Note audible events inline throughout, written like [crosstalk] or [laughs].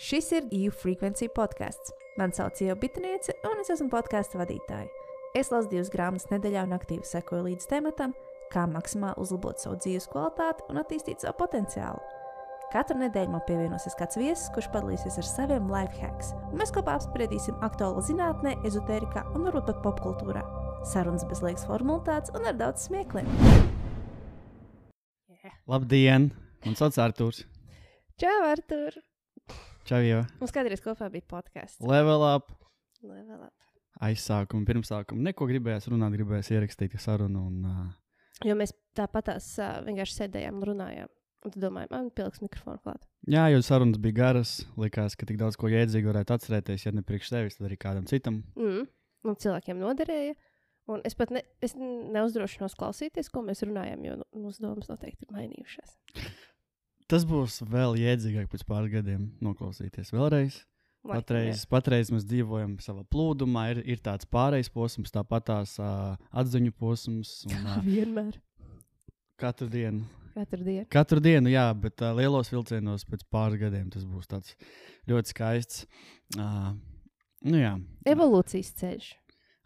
Šis ir EU Frequency podkāsts. Mani sauc Ieva Bitniece, un es esmu podkāstu vadītāja. Es lasu divas grāmatas nedēļā un aktīvi sekoju līdz tematam, kā maksimāli uzlabot savu dzīves kvalitāti un attīstīt savu potenciālu. Katru nedēļu man pievienosies kāds viesis, kurš padalīsies ar saviem life hacks, un mēs kopā apspriedīsim aktuālu zinātnē, ezotērijā un varbūt pat popkultūrā. Sarunas bez liekas formalitātes un ar daudz smiekliem. Labdien! Man sauc Arthurs. Čau, Artur! Čau, jau! Mums kādreiz kopā bija podkāsts. Level up! Level up. Aizsākumu, pirmsākumu. Neko gribējās runāt, gribējās ierakstīt sarunu. Un, uh, Jo mēs tāpatās uh, vienkārši sēdējām un runājām. Un tu domāji, man pieliks mikrofonu klāt. jā, jo sarunas bija garas. Likās, ka tik daudz ko jēdzīgu varētu atcerēties, ja ne priekš sevis, tad arī kādam citam. Mm. Un cilvēkiem noderēja. Un es pat ne, es neuzdrošinos klausīties, ko mēs runājam, jo nu, mūsu domas noteikti ir mainījušās. [laughs] Tas būs vēl jēdzīgāk pēc pāris gadiem noklausīties vēlreiz. Laikam, Patreiz, patreiz mēs dzīvojam savā plūdumā, ir, ir tāds pārejas posms, tāpat tās uh, atziņu posms. Un, uh, Vienmēr. katru dienu Katru dienu. Katru dienu, jā, bet uh, lielos vilcienos pēc pāris gadiem tas būs tāds ļoti skaists. Uh, nu jā, Evolūcijas ceļš.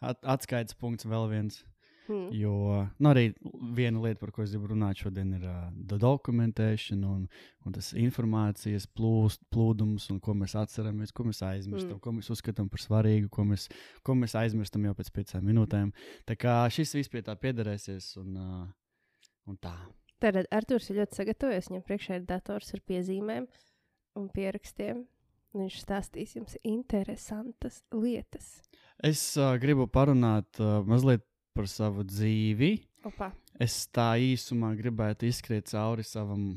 at, atskaites punkts vēl viens. Hmm. Jo nu, arī viena lieta, par ko es gribu runāt šodien, ir uh, dokumentēšana un, un tas informācijas plūst, plūdums, un ko mēs atceramies, ko mēs aizmirstam, Mm. mm. ko mēs uzskatām par svarīgu, ko mēs, ko mēs aizmirstam jau pēc piecām minūtēm. Tā kā šis viss pie tā piederēsies. Un, uh, un tā. Tad Arthurs ir ļoti sagatavojies. Viņam priekšā ir dators ar piezīmēm un pierakstiem. Viņš stāstīs jums interesantas lietas. Es uh, gribu parunāt uh, mazliet par savu dzīvi. Opa. Es tā īsumā gribētu izskriet cauri savam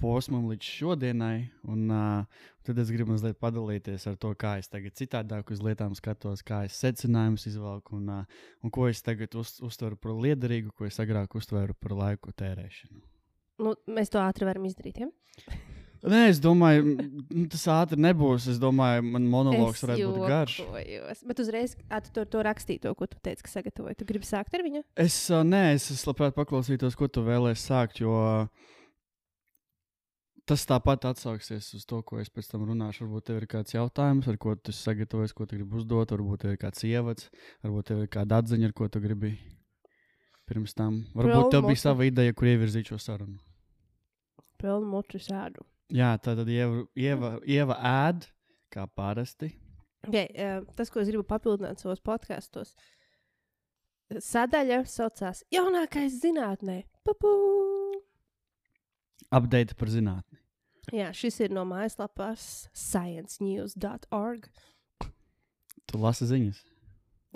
posmam līdz šodienai, un uh, tad es gribu mazliet padalīties ar to, kā es tagad citādāk uz lietām skatos, kā es secinājumus izvelku, un, uh, un ko es tagad uz, uztveru par liederīgu, ko es agrāk uztvēru par laiku tērēšanu. Nu, mēs to ātri varam izdarīt. Ja? Nē, es domāju, m, tas ātri nebūs. Es domāju, man monologs Es varētu būt garš. jokojos. Bet uzreiz, kā tu to, to rakstīji, to, ko tu teici, ka sagatavoji, tu gribi sākt ar viņu? Es uh, nē, es, es labprāt paklausītos, ko tu vēlēsies sākt, jo tas tāpat atsauksies uz to, ko es pēc tam runāšu. Varbūt tev ir kāds jautājums, ar ko tu sagatavojies, ko tu gribi uzdot, varbūt tev ir kāds ievads, varbūt tev ir kāda atziņa, ar ko tu gribi pirms tam. Varbūt tev bija sava ideja, kur ievirzīt šo sarunu. Pelnu mutu sēdu. Jā, tā tad ieva, ieva, ieva ēd, kā parasti. Okay, tas, ko es gribu papildināt savos podkāstos, sadaļa saucās Jaunākais zinātnē. Papu! Update par zinātni. Jā, šis ir no mājaslapas sciencenews.org. Tu lasi ziņas.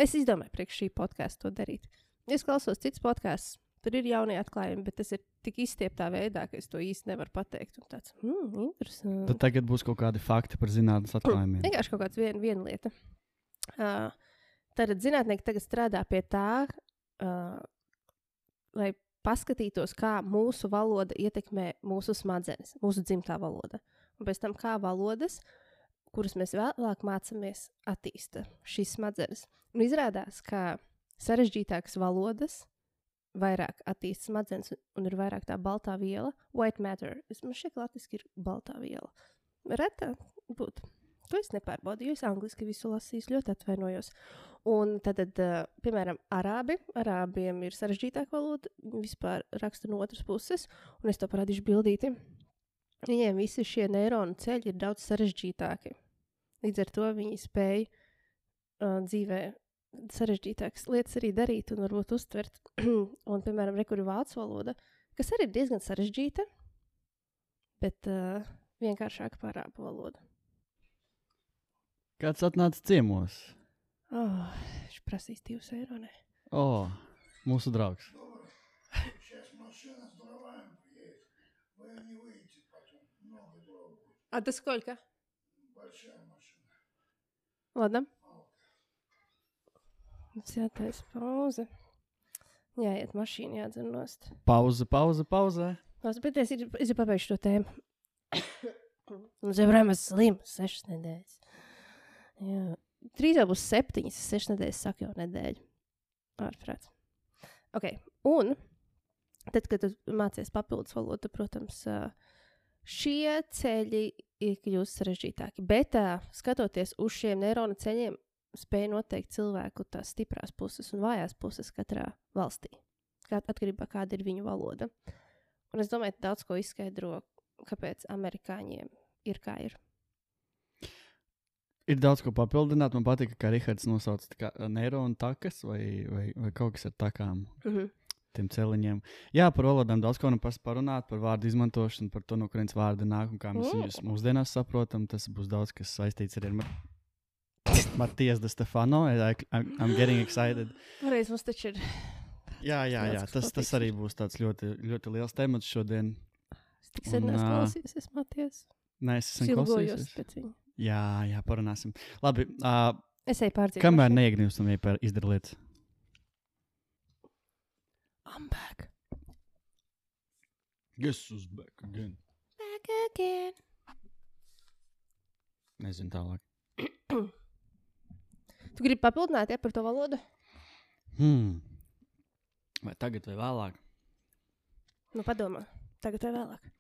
Es izdomāju, priekš šī podkāsta to darīt. Es klausos citus podkāstus, tur ir jaunie atklājumi, bet tas ir tik izstieptā veidā, ka es to īsti nevaru pateikt. Un tāds mm, - interesanti. Tad tagad būs kaut kādi fakti par zinātnes atklājumiem. Vienkārši kaut kāda vien, viena lieta. Uh, tad zinātnieki tagad strādā pie tā, uh, lai paskatītos, kā mūsu valoda ietekmē mūsu smadzenes, mūsu dzimtā valoda. Un pēc tam, kā valodas, kuras mēs vēlāk mācāmies, attīsta šīs smadzenes. Un izrādās, ka sarežģītākas valodas vairāk attīsta smadzenes un ir vairāk tā baltā viela, white matter. Man šeit latviešu ir baltā viela. Reta būt. To es nepārbaudīju, jo es angliski visu lasīju, ļoti atvainojos. Un tad, tad uh, piemēram, arābi. Arābiem ir sarežģītāka valoda. Viņi vispār raksta no otras puses, un es to parādīšu bildīti. Viņiem visi šie neironu ceļi ir daudz sarežģītāki. Līdz ar to viņi spēj uh, dzīvē sarežģītākas lietas arī darīt un varbūt uztvert. [clears throat] un, piemēram, rekurbi vācu valoda, kas arī ir diezgan sarežģīta, bet uh, vienkāršāka par arābu valodu. Kāds atnāca ciemos? Oh, viņš prasīs divus eiro. Ne? O, oh, mūsu draugs. Сейчас машина с дровами приедет. Вы не выйдете потом. Много дров будет. А до сколько? Большая машина. Ладно. Mums jātaisa pauze. Jāiet mašīnā, jādzer nost. Pauze, pauze, pauze. Lās, bet es, ir- jau pabeigšu to tēmu. [coughs] Mums jau ir slims, sešas nedēļas. Jā. Trīs jau būs septiņas, sešas nedēļas, saka jau nedēļa. Ārprāt. Ok, un tad, kad mācies papildus valodu, protams, šie ceļi ir kļūst sarežģītāki. Bet skatoties uz šiem neironu ceļiem, spēja noteikt cilvēku tās stiprās puses un vājās puses katrā valstī. Atkarībā no kāda ir viņu valoda. Un es domāju, ka daudz ko izskaidro, kāpēc amerikāņiem ir kā ir. Ir daudz ko papildināt. Man patīk, ka Rahards nosauc tā kā neironu takas vai, vai, vai kaut kas ar takām. Mm -hmm. Tiem celiņiem. Jā, par valodām daudz ko nu parunāt, par vārdu izmantošanu, par to, no kurienes vārdi nāk un kā mēs Mm. viņus mūsdienās saprotam. Tas būs daudz kas saistīts arī ar [laughs] Matijas de Stefano. I, I'm, I'm getting excited. Pareiz, mums taču ir. Jā, jā, jā. Tas, tas arī būs tāds ļoti, ļoti liels temats šodien. Es tik sen esmu klausījies, Maties. Nē, es esmu klausījies. pēc viņa. Jā, jā, parunāsim. Labi, uh, Es eju pārdzīvot. kamēr neiegņūstam, ja izdara lietas. I'm back. Guess who's back again? Back again. Nezinu tālāk. [clears throat] Tu gribi papildināt ja, par to valodu? Hmm. Vai tagad vai vēlāk? Nu, padomā. Tagad vai vēlāk.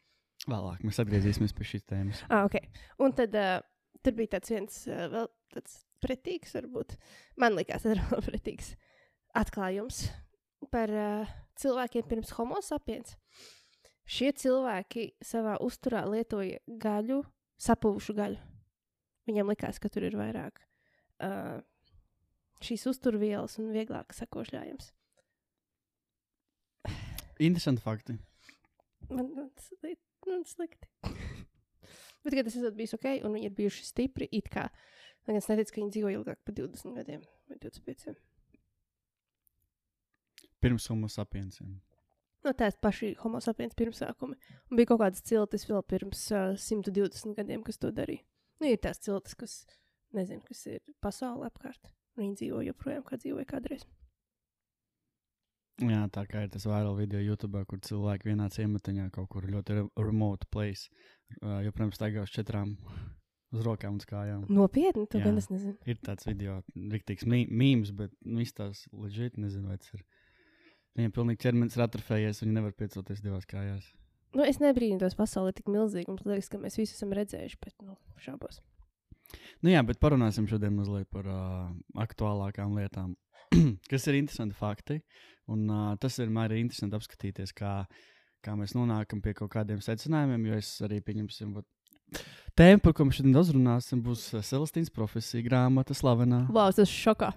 Vēlāk mēs atgriezīsimies pie šīs tēmas. Ah, ok. Un tad uh, tur bija tāds viens uh, vēl tāds pretīgs, varbūt. Man liekas, tas ir vēl pretīgs atklājums par uh, cilvēkiem pirms homo sapiens. Šie cilvēki savā uzturā lietoja gaļu, sapuvušu gaļu. Viņiem likās, ka tur ir vairāk uh, šīs uzturvielas un vieglāk sakošļājums. Interesanti fakti. Man man tas li- man slikti. [laughs] Bet, kad tas esat bijis ok, un viņi ir bijuši stipri, it kā. Man liekas, neticu, ka viņi dzīvo ilgāk par 20 gadiem vai 25. Pirms homo sapiensiem. No tās paši homo sapiens pirmsākumi. Un bija kaut kādas ciltis vēl pirms uh, 120 gadiem, kas to darīja. Nu, ir tās ciltis, kas, nezinu, kas ir pasaulē apkārt. Viņi dzīvo joprojām, kā dzīvoja kādreiz. Jā, tā kā ir tas vairāk video YouTube, kur cilvēki vienā ciematiņā kaut kur ļoti re remote place, uh, joprojām staigā uz četrām uz rokām un kājām. Nopietni, to Jā. gan es nezinu. Ir tāds video, rīktīgs mīmīms, bet nu, izstāsta leģitīvi, nezinu, vai tas ir. Viņam pilnīgi ķermenis ir atrofējies, viņi nevar piecelties divās kājās. Nu, es nebrīnos, pasaule ir tik milzīga. Mums liekas, ka mēs visi esam redzējuši, bet, nu, šaubos. Nu jā, bet parunāsim šodien mazliet par uh, aktuālākām lietām, [clears throat] kas ir interesanti fakti. Un, uh, tas ir interesanti apskatīties, kā, kā mēs nonākam pie kaut kādiem secinājumiem. Jo es arī pieņemsim, tēma, par ko mēs šodien daudz runāsim, būs Celestīnas profesija grāmata, slavenā. Wow, tas ir šokā.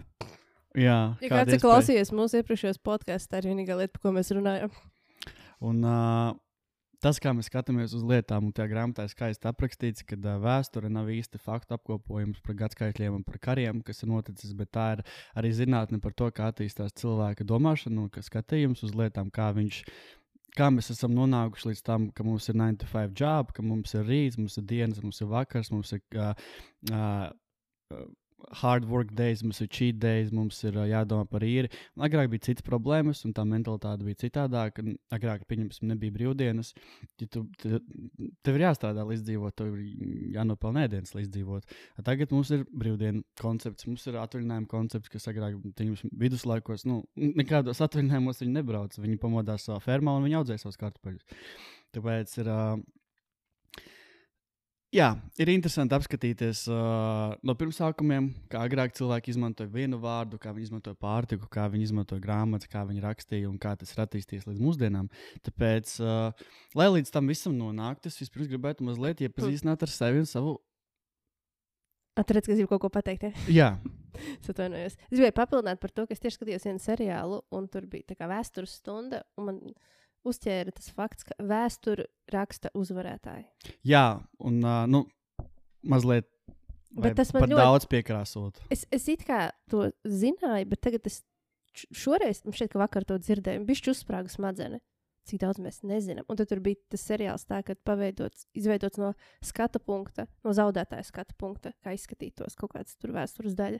Jā, Ja kāds ir klausījies mūsu iepriekšējos podkāstos, tā ir vienīgā lieta, par ko mēs runājam. Un, uh, tas, kā mēs skatāmies uz lietām, un tajā grāmatā ir skaisti aprakstīts, ka uh, vēsture nav īsti faktu apkopojums par gadsimtiem un par kariem, kas ir noticis, bet tā ir arī zinātne par to, kā attīstās cilvēka domāšana un ka skatījums uz lietām, kā viņš. Kā mēs esam nonākuši līdz tam, ka mums ir 9 to 5 job, ka mums ir rīts, mums ir dienas, mums ir vakars, mums ir uh, uh, hard work days, mums ir cheat days, mums ir jādomā par īri. Un Agrāk bija citas problēmas, un tā mentalitāte bija citādāka. Agrāk, pieņemsim, nebija brīvdienas. Ja tu, te, tev ir jāstrādā līdz dzīvot, tev ir jānopelnē ēdienas līdz dzīvot. Tagad mums ir brīvdienu koncepts, mums ir atvaļinājuma koncepts, kas agrāk pieņemsim, viduslaikos, nu, nekādos atvaļinājumos viņi nebrauc. Viņi pamodās savā fermā un viņi audzē savus kartupeļus. Tāpēc ir. Uh, Jā, ir interesanti apskatīties uh, no pirmsākumiem, kā agrāk cilvēki izmantoja vienu vārdu, kā viņi izmantoja pārtiku, kā viņi izmantoja grāmatas, kā viņi rakstīja un kā tas ir attīstījies līdz mūsdienām. Tāpēc, uh, lai līdz tam visam nonāktu, es vispirms gribētu mazliet iepazīstināt ar sevi un savu. Atcerieties, ka es gribu kaut ko pateikt. Ja? Jā, Es atvainojos. Es gribēju papildināt par to, ka es tieši skatījos vienu seriālu, un tur bija tā kā vēstures stunda. un Man uzķēra tas fakts, ka vēsturi raksta uzvarētāji. jā un uh, nu, mazliet. Bet tas man ļoti- daudz piekrāsot. Es, es it kā to zināju, bet tagad es šoreiz, man šķiet, ka vakar to dzirdēju, bija uzsprāga smadzenes. Cik daudz mēs nezinām. Un tur bija tas seriāls, tā, kad paveidots, izveidots no skatu punkta, no zaudētāja skatu punkta, kā izskatītos kaut kāds tur vēstures daļa.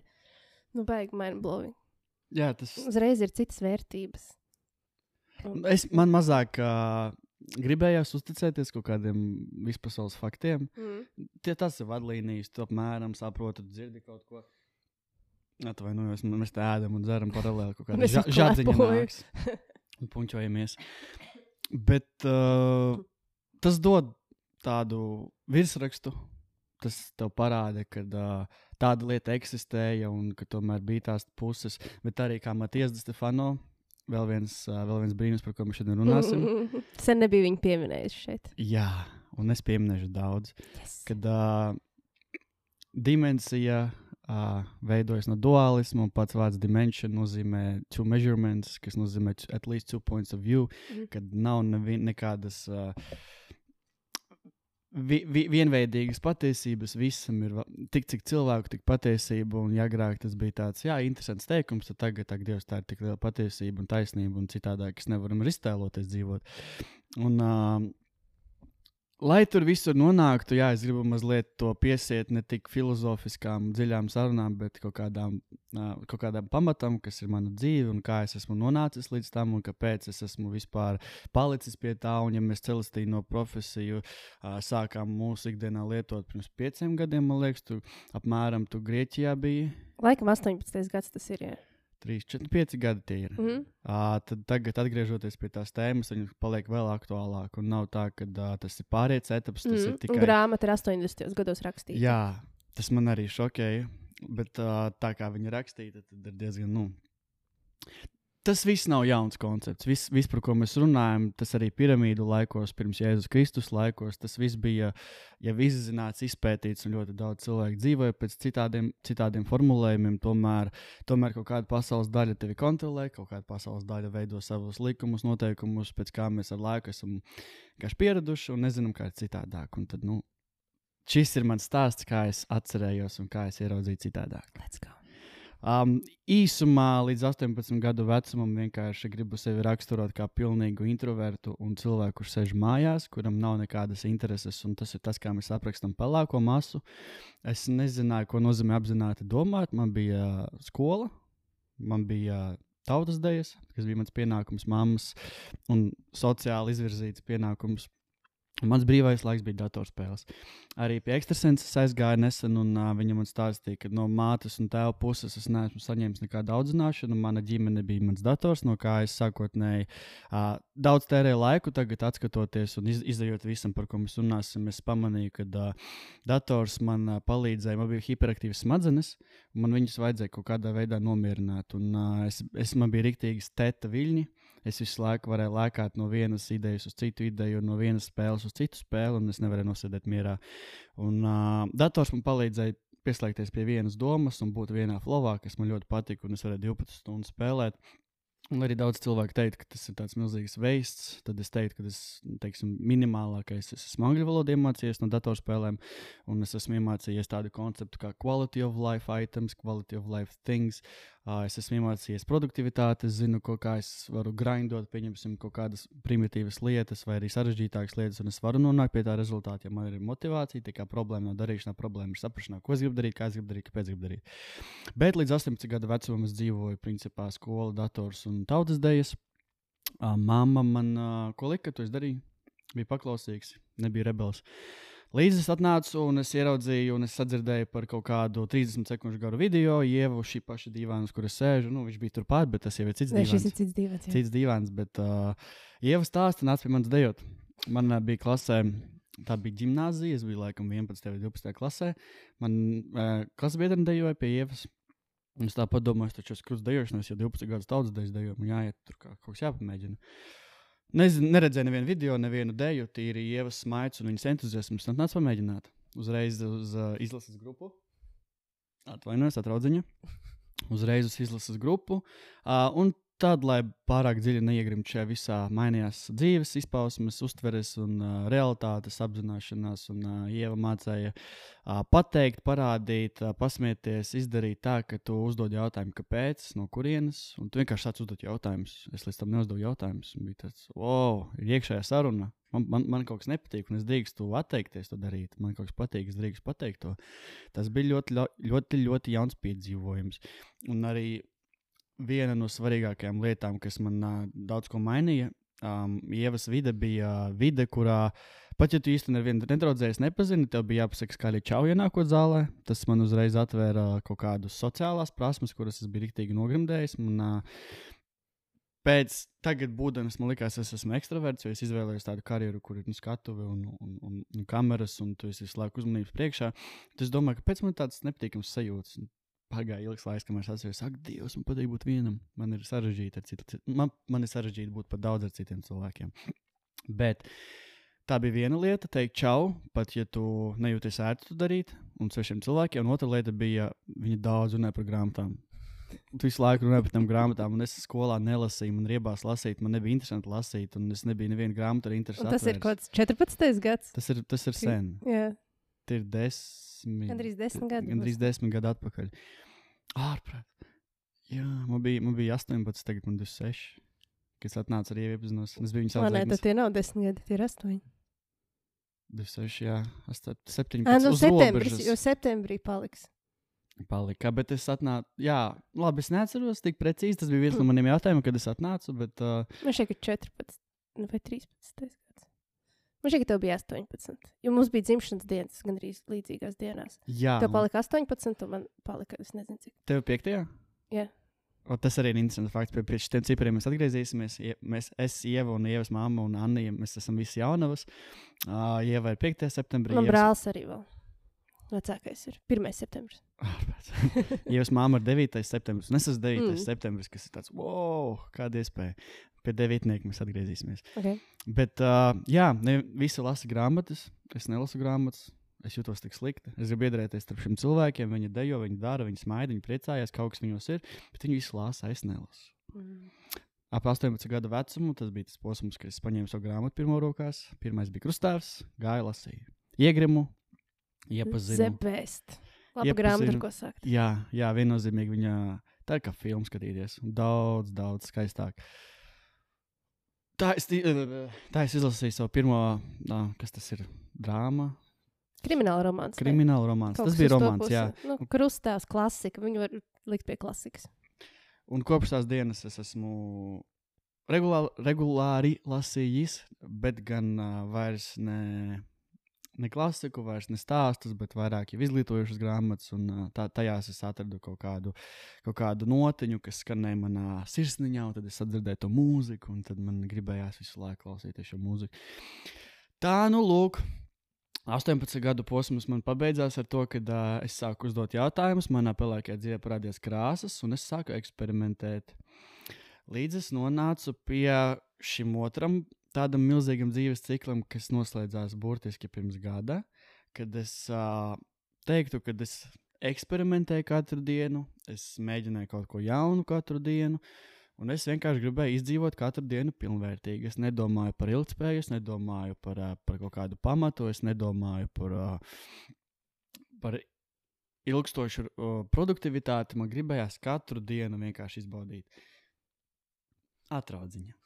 Nu, baigi mind blowing. Jā, tas Uzreiz ir citas vērtības. Es, man mazāk uh, gribējās uzticēties kaut kādiem vispasaules faktiem. Mm. Tie tas ir vadlīnijas, tu apmēram saproti, dzirdi kaut ko. Atvainojos, mēs te ēdam un dzeram paralēli kaut kādā ža- nāks. Un puņķojamies. Bet uh, tas dod tādu virsrakstu tas tev parāda, ka uh, tāda lieta eksistēja un ka tomēr bija tās puses. Bet arī kā Matijas Stefano, vēl viens, vēl viens brīnums, par ko mēs šodien runāsim. [laughs] Sen nebija viņa pieminējusi šeit. Jā, un es pieminēšu daudz. Yes. Kad uh, dimensija uh, veidojas no dualisma, un pats vārds dimension nozīmē two measurements, kas nozīmē at least two points of view, Mhm. kad nav nevi, nekādas. Uh, Vi, vi, vienveidīgas patiesības visam ir tik, cik cilvēku, tik patiesība. Un, ja agrāk tas bija tāds, jā, interesants teikums, tad tagad, ak, Dievs, tā ir tik liela patiesība un taisnība, un citādāk, kas nevaram iztēloties dzīvot. Un, uh, lai tur visur nonāktu, jā, es gribu mazliet to piesiet ne tik filozofiskām, dziļām sarunām, bet kaut kādām, kaut kādām pamatam, kas ir mana dzīve un kā es esmu nonācis līdz tam un kāpēc es esmu vispār palicis pie tā. Un, ja mēs celistīno profesiju uh, sākām mūsu ikdienā lietot pirms pieciem gadiem, man liekas, tu apmēram tu Grieķijā biji. Laikam 18. gads tas ir. Jā. 3, 4, 5 gadi tie ir. Mm -hmm. Uh, tad tagad, atgriežoties pie tās tēmas, viņas paliek vēl aktuālākas. Un nav tā, ka uh, tas ir pārējais etaps, tas mm, ir Mm. tikai. Grāmata ir 80. gados rakstīta. Jā, tas man arī šokēja. Bet uh, tā kā viņa rakstīta, tad ir diezgan. Nu, tas viss nav jauns koncepts. Viss, vis, par ko mēs runājam, tas arī piramīdu laikos, pirms Jēzus Kristus laikos, tas viss bija jau izzināts, izpētīts, un ļoti daudz cilvēku dzīvoja pēc citādiem, citādiem formulējumiem. Tomēr, tomēr kaut kāda pasaules daļa tevi kontrolē, kaut kāda pasaules daļa veido savus likumus, noteikumus, pēc kā mēs ar laiku esam pieraduši un nezinām, kā ir citādāk. Un tad, nu, šis ir mans stāsts, kā es atcerējos un kā es ieraudzīju citādāk. Let's go. Um, īsumā līdz 18 gadu vecumam vienkārši gribu sevi raksturot kā pilnīgu introvertu un cilvēku, kurš sēž mājās, kuram nav nekādas intereses. un Tas ir tas, kā mēs aprakstām pelēko masu. Es nezināju, ko nozīmē apzināti domāt. Man bija skola, man bija tautas dejas, kas bija mans pienākums, mammas un sociāli izvirzīts pienākums. Mans brīvais laiks bija datorspēles. Arī pie ekstrasenses aizgāja nesen, un uh, viņa man stāstīja, ka no mātes un tēva puses es neesmu saņēmis nekādu audzināšanu. Mana ģimene bija mans dators, no kā es sākotnēji uh, daudz tērēju laiku. Tagad, skatoties un iz, izdarot visam, par ko mēs runāsim, es pamanīju, ka uh, dators man uh, palīdzēja. Man bija hiperaktīvas smadzenes, man viņas vajadzēja kaut kādā veidā nomierināt. Un, uh, es, es man bija rīktīgi stēta viļņi. Es visu laiku varēju lēkāt no vienas idejas uz citu ideju, no vienas spēles uz citu spēli, un es nevarēju nosēdēt mierā. Un uh, dators man palīdzēja pieslēgties pie vienas domas un būt vienā flowā, kas man ļoti patika, un es varēju 12 stundas spēlēt. Un arī daudz cilvēku teica, ka tas ir tāds milzīgs veids. Tad es teiktu, ka tas teiksim, minimālākais es esmu angļu valodu iemācījies no datorspēlēm. Un es esmu iemācījies tādu konceptu kā quality of life items, quality of life things. Uh, es esmu iemācījies produktivitāti, es zinu, ko, kā es varu grindot, pieņemsim kaut kādas primitīvas lietas vai arī sarežģītākas lietas, un es varu nonākt pie tā rezultāta, ja man ir motivācija. Tā kā problēma nav darīšanā, problēma ir saprašanā, ko es gribu darīt, kā es gribu darīt, kāpēc gribu darīt. Bet līdz 18 gadu vecumam es dzīvoju principā skola, dators un tautas. Uh, Māma man ko lika, to es darīju. Bija paklausīgs, nebija rebels. Līdz es atnācu un es ieraudzīju, un es sadzirdēju par kaut kādu 30 sekundžu garu video, ievu šī paša divāna, uz kuras sēžu. Nu, viņš bija turpat, bet tas jau ir cits Ne, šis ir cits divs. Cits divāns, bet uh, ieva stāsta nāca pie manis dejot. Man uh, bija klasē. Tā bija gimnāzija, es biju laikam 11. vai 12. klasē. Man uh, klases biedrene dejoja pie ievas. Un Es tā domāju, taču es krustu dejošanos, jau 12 gadus tautas dejas dejoju, man jāiet tur kā kaut kas jāpamēģina. Nezinu, neredzēju nevienu video, nevienu deju, tīri ievas smaids un viņas entuziasms. Tad nāc pamēģināt. Uzreiz uz uh, izlases grupu. Atvainojos, atraudziņa. Uzreiz uz izlases grupu. Uh, un tad, lai pārāk dziļi neiegrimtu šajā visā, mainījās dzīves izpausmes, uztveres un uh, realitātes apzināšanās. Un uh, Ieva mācīja uh, pateikt, parādīt, uh, pasmieties, izdarīt tā, ka tu uzdod jautājumu, kāpēc, no kurienes. Un tu vienkārši sāc uzdot jautājumus. Es līdz tam neuzdevu jautājumus. un Bija tāds, wow, ir iekšējā saruna. Man, man, man kaut kas nepatīk, un es drīkstu atteikties to darīt. Man kaut kas patīk, es drīkstu pateikt to. Tas bija ļoti, lo- ļoti, ļoti jauns piedzīvojums. Un arī viena no svarīgākajām lietām, kas man uh, daudz ko mainīja, um, Ievas vide bija uh, vide, kurā pat ja tu īstenībā nevienu nedraudzējies, nepazini, tev bija jāpasaka, arī čau ienākot zālē. Tas man uzreiz atvēra kaut kādas sociālās prasmes, kuras es biju rīktīgi nogrimdējis. Man, uh, pēc tagad, būdams, man liekas, es esmu ekstraverts, jo es izvēlējos tādu karjeru, kur ir nu, skatuve un, un, un, un kameras, un tu esi visu laiku uzmanības priekšā. Tad es domāju, ka pēc man tāds nepatīkams sajūtas. Pagāja ilgs laiks, kamēr es atceros, ak, Dievs, man patīk būt vienam. Man ir sarežģīti ar citu, man, man ir sarežģīti būt pat daudz ar citiem cilvēkiem. [sniffs] Bet tā bija viena lieta, teikt čau, pat ja tu nejūties ērti to darīt, un svešiem cilvēkiem. Un otra lieta bija, viņi daudz runāja par grāmatām. Tu visu laiku runāji par tām grāmatām, un es skolā nelasīju, man riebās lasīt, man nebija interesanti lasīt, un es nebiju nevienu grāmatu ar interesi. Un tas ir atvēris. kaut kāds 14. gads. Tas ir, tas ir sen. Jā, Tie ir desmit. Gandrīz desmit gadi Gandrīz desmit gadi atpakaļ. Ārprāt. Jā, man bija, man bija 18, tagad man ir 26. Kad es atnācu ar Ievu iepazinos. Es biju viņas Man nē, tad tie nav 10 gadi, tie ir 8. 26, jā, 17. Ah, nu, uz septembris, jo septembrī paliks. palika. Bet es atnācu, jā, labi, es neatceros tik precīzi. Tas bija viens no maniem jautājumiem, kad es atnācu. Bet, uh, Man šeit ir 14 nu, vai 13. Man šeit tev bija 18. Jo mums bija dzimšanas dienas, gandrīz līdzīgās dienās. jā, Tev palika 18, un man palika, es nezinu, cik. tev piektajā? Jā. O, tas arī ir interesants fakts. Pie, pie šiem cipriem mēs atgriezīsimies. Ie- Mēs, es, Ieva un Ievas mamma un Anna, mēs esam visi jaunavas. Uh, Ieva ir 5. septembrī. Man Ievas- brālis arī vēl. Vecākais ir 1. septembris. Ārprāt. Ievas mamma ir 9. septembris. Un es esmu 9. Mm. Septembris, kas ir tāds, wow, kāda iespēja. Pie devītnieka mēs atgriezīsimies. Okay. Bet, uh, jā, ne visi lasa grāmatas. Es nelasu grāmatas. Es jūtos tik slikti. Es gribu iedarēties starp šiem cilvēkiem. Viņi dejo, viņi dara, viņi smaida, viņi priecājās, kaut kas viņos ir. Bet viņi visi lasa, es nelasu. Mm. Ap 18 gadu vecumu tas bija tas posms, kad es paņēmu savu grāmatu pirmo rokās. Pirmais bija krustāvs, gāja lasīju. Iegrimu, iepazinu. Grāmata, ar ko sākt. Jā, jā, viennozīmīgi viņa tā kā filma skatīties. Daudz, daudz skaistāk. Tā es, ti- tā es izlasīju savu pirmo, nā, kas tas ir, drāma, Krimināla romāns. krimināla romāns. Tas bija romāns, jā. Nu, krustāvs, klasika. Viņu var likt pie klasikas. Un kopš tās dienas es esmu regulāri, regulāri lasījis, bet gan uh, vairs ne, ne klasiku, vairs ne stāstus, bet vairāk jau izglītojušas grāmatas. Un, tā, tajās es atradu kaut kādu, kaut kādu notiņu, kas skanēja manā sirsniņā, un tad es sadzirdēju to mūziku, un tad man gribējās visu laiku klausīties šo mūziku. Tā, nu, lūk. 18 gadu posms man pabeidzās ar to, ka uh, es sāku uzdot jautājumus. Manā pelēkajā dzīvē parādījās krāsas, un es sāku eksperimentēt. Līdz es nonācu pie šim otram tādam milzīgam dzīves ciklam, kas noslēdzās burtiski pirms gada, kad es uh, teiktu, ka es eksperimentēju katru dienu, es mēģināju kaut ko jaunu katru dienu. Un es vienkārši gribēju izdzīvot katru dienu pilnvērtīgi. Es nedomāju par ilgspēju, es nedomāju par, par kaut kādu pamatu, es nedomāju par, par ilgstošu produktivitāti. Man gribējās katru dienu vienkārši izbaudīt. Atraudziņa.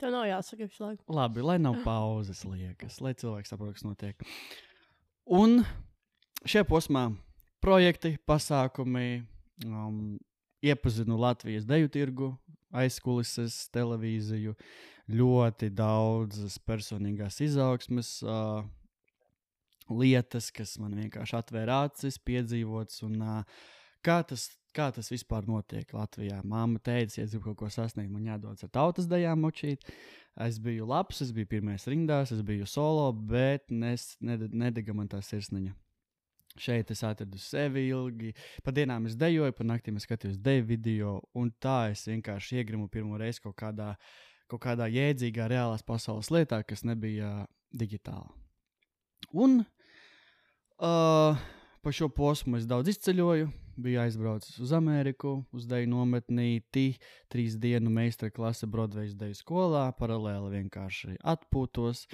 Tev nav jāsaka visu laiku. Labi, lai nav [sighs] pauzes liekas, lai cilvēks saprot, kas notiek. Un šajā posmā projekti, pasākumi, um, iepazinu Latvijas deju tirgu, aizkulises, televīziju, ļoti daudzas personīgās izaugsmes uh, lietas, kas man vienkārši atvēra acis, piedzīvots. Un, uh, kā, tas, kā tas vispār notiek Latvijā? Māma teica, ja es gribu kaut ko sasniegt, man jādodas ar tautas dejām močīt. Es biju labs, es biju pirmais rindās, es biju solo, bet nes, ned, nedega man tā sirsniņa. Šeit es atradu sevi ilgi. Pa dienām es dejoju, pa naktīm es skatījos deju video, un tā es vienkārši iegrimu pirmo reizi kaut kādā, kaut kādā jēdzīgā, reālās pasaules lietā, kas nebija digitāla. Un uh, pa šo posmu es daudz izceļoju. Biju aizbraucis uz Ameriku, uz Deju nometnīti, trīs dienu meistara klase Broadway Deju skolā, paralēli vienkārši atpūtos.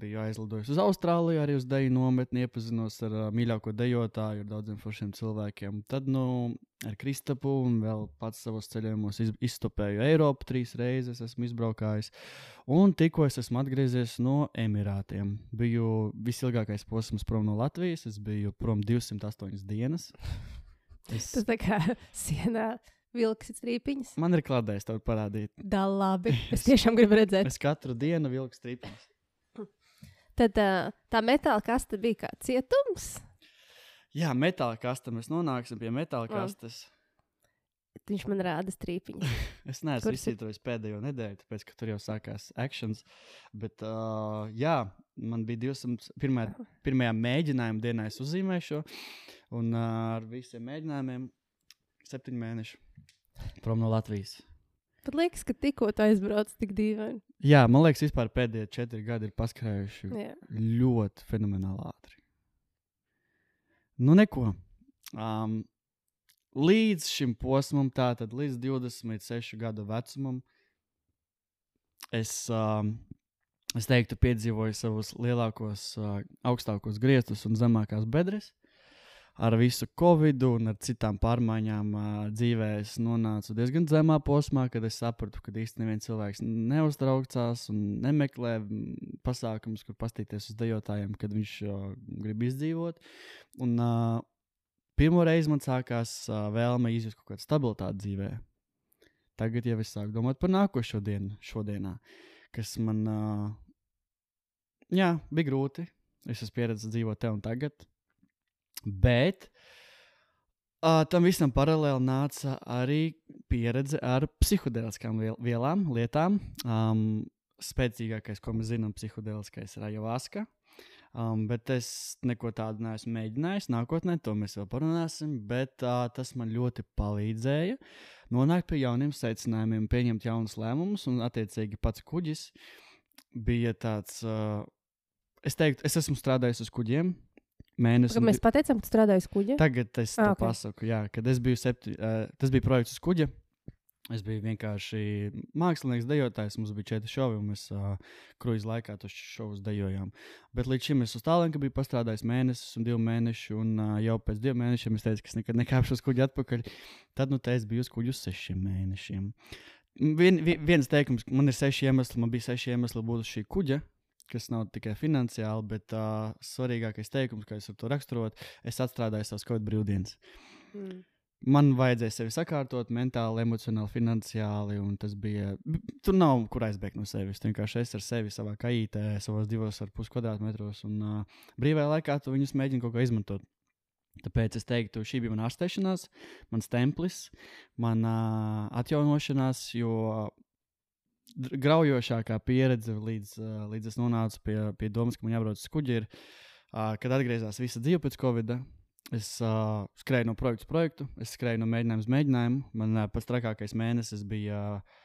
Biju aizlidojis uz Austrāliju, arī uz Deju nometni, iepazinos ar uh, mīļāko dejotāju, ar daudziem foršiem cilvēkiem. Tad, nu, ar Kristapu un vēl pats savos ceļojumos iz, izstopēju Eiropu trīs reizes, esmu izbraukājis. Un tikko es esmu atgriezies no Emirātiem. Biju visilgākais posms prom no Latvijas, es biju prom 208 dienas. Es, Tas tā kā [laughs] sienā vilks strīpiņas. man ir klādējis tev parādīt. Da labi. [laughs] Es tiešām gribu redzēt. Es katru dienu vilku stripiņus. Tad tā metāla kaste bija kā cietums. Jā, metāla kaste. Mēs nonāksim pie metāla Jā. kastes. Viņš man rāda strīpiņu. [laughs] Es neesmu izsītrojis pēdējo nedēļu, tāpēc, ka tur jau sākās actions. Bet, uh, jā, man bija 200. Pirmā, pirmajā mēģinājuma dienā es uzzīmēju šo, un uh, ar visiem mēģinājumiem septiņu mēnešu prom no Latvijas. Pat liekas, ka tikko tu aizbrauc tik dīvaini. Jā, man liekas, vispār pēdējie četri gadi ir paskrējuši Jā. ļoti fenomenāli ātri. Nu, neko. Um, līdz šim posmam, tātad līdz 26 gadu vecumam, es, um, es teiktu, piedzīvoju savus lielākos, uh, augstākos griestus un zemākās bedres. Ar visu covid un ar citām pārmaiņām uh, dzīvē es nonācu diezgan zemā posmā, kad es sapratu, ka īstenībā neviens cilvēks neuztraucās un nemeklē pasākumus, kur pastīties uz dejotājiem, kad viņš uh, grib izdzīvot. Un, uh, pirmo reizi man sākās uh, vēlme izjust kaut kādu stabilitāti dzīvē. Tagad jau es sāku domāt par nākošo dienu, šodienā, kas man uh, jā, bija grūti. Es esmu pieredzējis dzīvot te un tagad. Bet uh, tam visam paralēli nāca arī pieredze ar psiholoģiskām vielām, lietām. Um, spēcīgākais, ko mēs zinām, psiholoģiskais ir ayahuasca. Um, bet es neko tādu neesmu mēģinājis. Nākotnē to mēs vēl parunāsim. Bet uh, tas man ļoti palīdzēja nonākt pie jauniem secinājumiem, pieņemt jaunus lēmumus. Un, attiecīgi, pats kuģis bija tāds. Uh, es teiktu, es esmu strādājis uz kuģiem. Mēnesi, Kad mēs pateicām, ka tu strādāji uz kuģa. Tagad es Ah, ah, ok. pasaku, jā, kad es biju septi, uh, tas bija projekts uz kuģa. Es biju vienkārši mākslinieks, dejotājs. Mums bija četri šovi, un mēs uh, kruīzā laikā tos šovus dejojām. Bet līdz šim es uz tālāk biju pastrādājis mēnesis un divu mēnešu, un uh, jau pēc diviem mēnešiem es teicu, ka es nekad nekāpšu uz kuģa atpakaļ. Tad nu, te es biju uz kuģa uz sešiem mēnešiem. Vien, vien, viens teikums, man ir seši iemesli, man bija seši iemesli būt uz šī kuģa. Kas nav tikai finansiāli, bet uh, svarīgākais teikums, kā es to raksturot, es atstrādāju savus kaut brīvdienas. Mm. Man vajadzēja sevi sakārtot mentāli, emocionāli, finansiāli, tas bija. Tur nav kur aizbēgt no sevis. Tu vienkārši esi ar sevi savā kaitē, savos divos ar pus kvadrātmetros, un uh, brīvajā laikā tu viņus mēģini kaut kā izmantot. Tāpēc es teiktu, šī bija mana ārstēšanās, mans templis, mana atjaunošanās, jo graujošākā pieredze, līdz, uh, līdz es nonācu pie, pie domas, ka man jābrauc uz kuģi, ir, uh, kad atgriezās visa dzīve pēc Covid. -a. Es uh, skrēju no projekta uz projektu, es skrēju no mēģinājuma uz mēģinājumu. Man uh, pats trakākais mēnesis bija uh,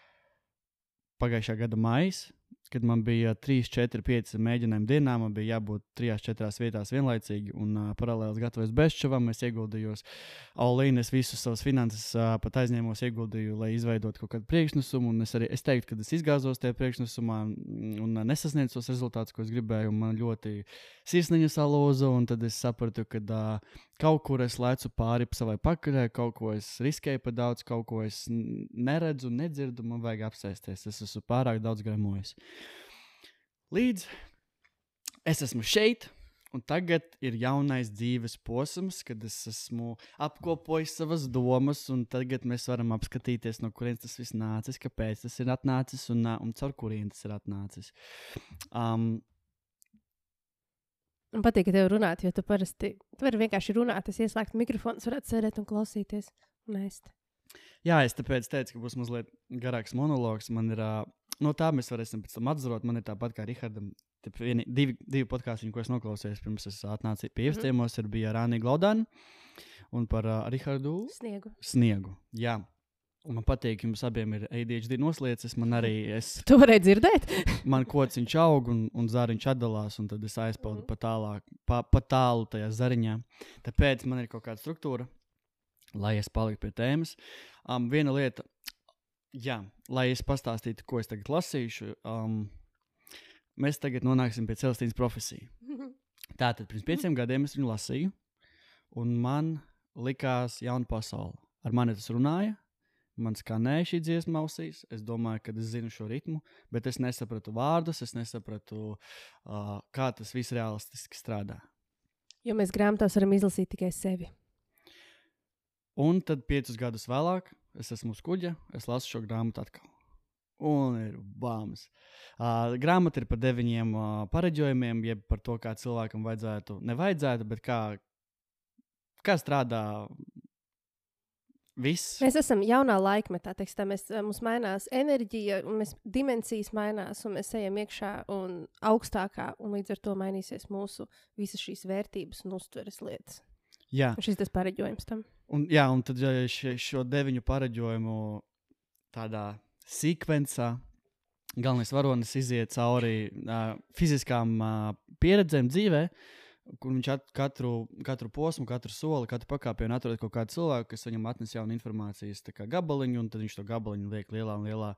pagājušā gada maijs, kad man bija 3, 4, 5 mēģinājumi dienā. Man bija jābūt 3, 4 vietās vienlaicīgi, un uh, paralēli gatavojas bezčavam. Es ieguldījos Aulīnu, es visus savus finanses uh, pat aizņēmos, ieguldīju, lai izveidotu kaut kādu priekšnesumu. Un es arī es teiktu, ka es izgāzos tajā priekšnesumā un uh, nesasniedzu tos rezultātus, ko es gribēju. Man ļoti sirsniņa salūza, un tad es sapratu, ka uh, kaut kur es lecu pāri pa savai pakaļai, kaut ko es riskēju par daudz, kaut ko es neredzu, nedzirdu, man vajag apsēsties. Es esmu pārāk daudz gremojis. Līdz es esmu šeit. Un tagad ir jaunais dzīves posms, kad es esmu apkopojis savas domas, un tagad mēs varam apskatīties, no kurienes tas viss nācis, kāpēc tas ir atnācis un, un caur kurien tas ir atnācis. Um, Man patīk, ka tev runāt, jo tu parasti tu vari vienkārši runāt. Es ieslēgtu mikrofonu, varētu sēdēt un klausīties. Un ēst. Jā, es tāpēc teicu, ka būs mazliet garāks monologs. Man ir, ā, no tā mēs varēsim pēc tam atzarot. Man ir tāpat kā Rihardam, vieni, divi, divi podkāstī, ko es noklausījos pirms es atnācu pie ievstījumos, ir bija Rānija Glaudāna un par uh, Rihardu Sniegu. Sniegu. Jā. Un man patīk, jums abiem ir ADHD noslēdzis. Man arī es, Tu varēji dzirdēt? [laughs] man kociņš aug un, un zariņš atdalās, un tad es aizpaudu Mhm. pa, tālāk, pa, pa tālu tajā zariņā. Tāpēc man ir kaut kāda struktūra, lai es paliktu pie tēmas. Um, viena lieta, jā, lai es pastāstītu, ko es tagad lasīšu. Um, mēs tagad nonāksim pie Celestīnas profesijas. [laughs] Tātad pirms pieciem gadiem es viņu lasīju, un man likās jauna pasaule. Ar mani tas runāja, man skanēja šī dziesma ausīs. Es domāju, ka es zinu šo ritmu, bet es nesapratu vārdus, es nesapratu, uh, kā tas viss realistiski strādā. Jo mēs grāmatās varam izlasīt tikai sevi. Un tad piecus gadus vēlāk es esmu uz kuģa, es lasu šo grāmatu atkal. Un ir bāmas. Uh, grāmata ir par deviņiem uh, pareģojumiem, jeb par to, kā cilvēkam vajadzētu, nevajadzētu, bet kā, kā strādā viss. Mēs esam jaunā laikmetā, tekstā, mēs, eh, mums mainās enerģija, un mēs dimensijas mainās, un mēs ejam iekšā un augstākā, un līdz ar to mainīsies mūsu visas šīs vērtības un uztveres lietas. Jā, Un šis tas pareģojums tam. Un, jā, un tad šo deviņu pareģojumu tādā sekvencā. Galvenais varonis iziet cauri uh, fiziskām uh, pieredzēm dzīvē, kur viņš at, katru, katru posmu, katru soli, katru pakāpienu atrod kaut kādu cilvēku, kas viņam atnes jaunu informācijas gabaliņu, un tad viņš to gabaliņu liek lielā un lielā,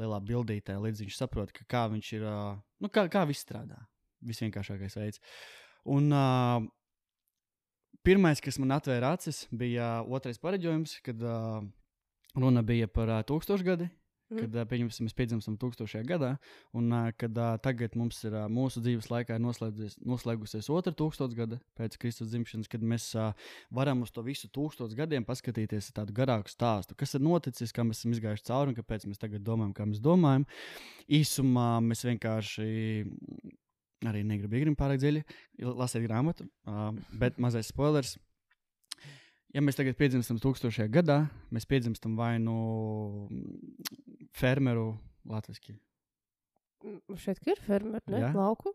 lielā bildītē, līdz viņš saprot, ka kā viņš ir, uh, nu, kā, kā viss strādā. Visvienkāršākais veids. Un uh, pirmais, kas man atvēra acis, bija otrais pareģojums, kad uh, runa bija par uh, tūkstošgadi. Mhm. Kad pieņemsim, mēs piedzimstam tūkstošajā gadā, un kad tagad mums ir mūsu dzīves laikā noslēgusies, otra tūkstošgada pēc Kristus dzimšanas, kad mēs varam uz to visu tūkstošu gadiem paskatīties tādu garāku stāstu, kas ir noticis, kā mēs esam izgājuši cauri un kāpēc mēs tagad domājam, kā mēs domājam. Īsumā mēs vienkārši mm, arī negribu iegrimt pārāk dziļi, lasīt grāmatu, uh, bet [laughs] mazais spoilers. Ja mēs tagad piedzimstam tūkstošajā gadā, mēs piedzimstam vai nu fermeru latviešu. Mm, Šeit ir fermeri, ne? Jā. Lauku.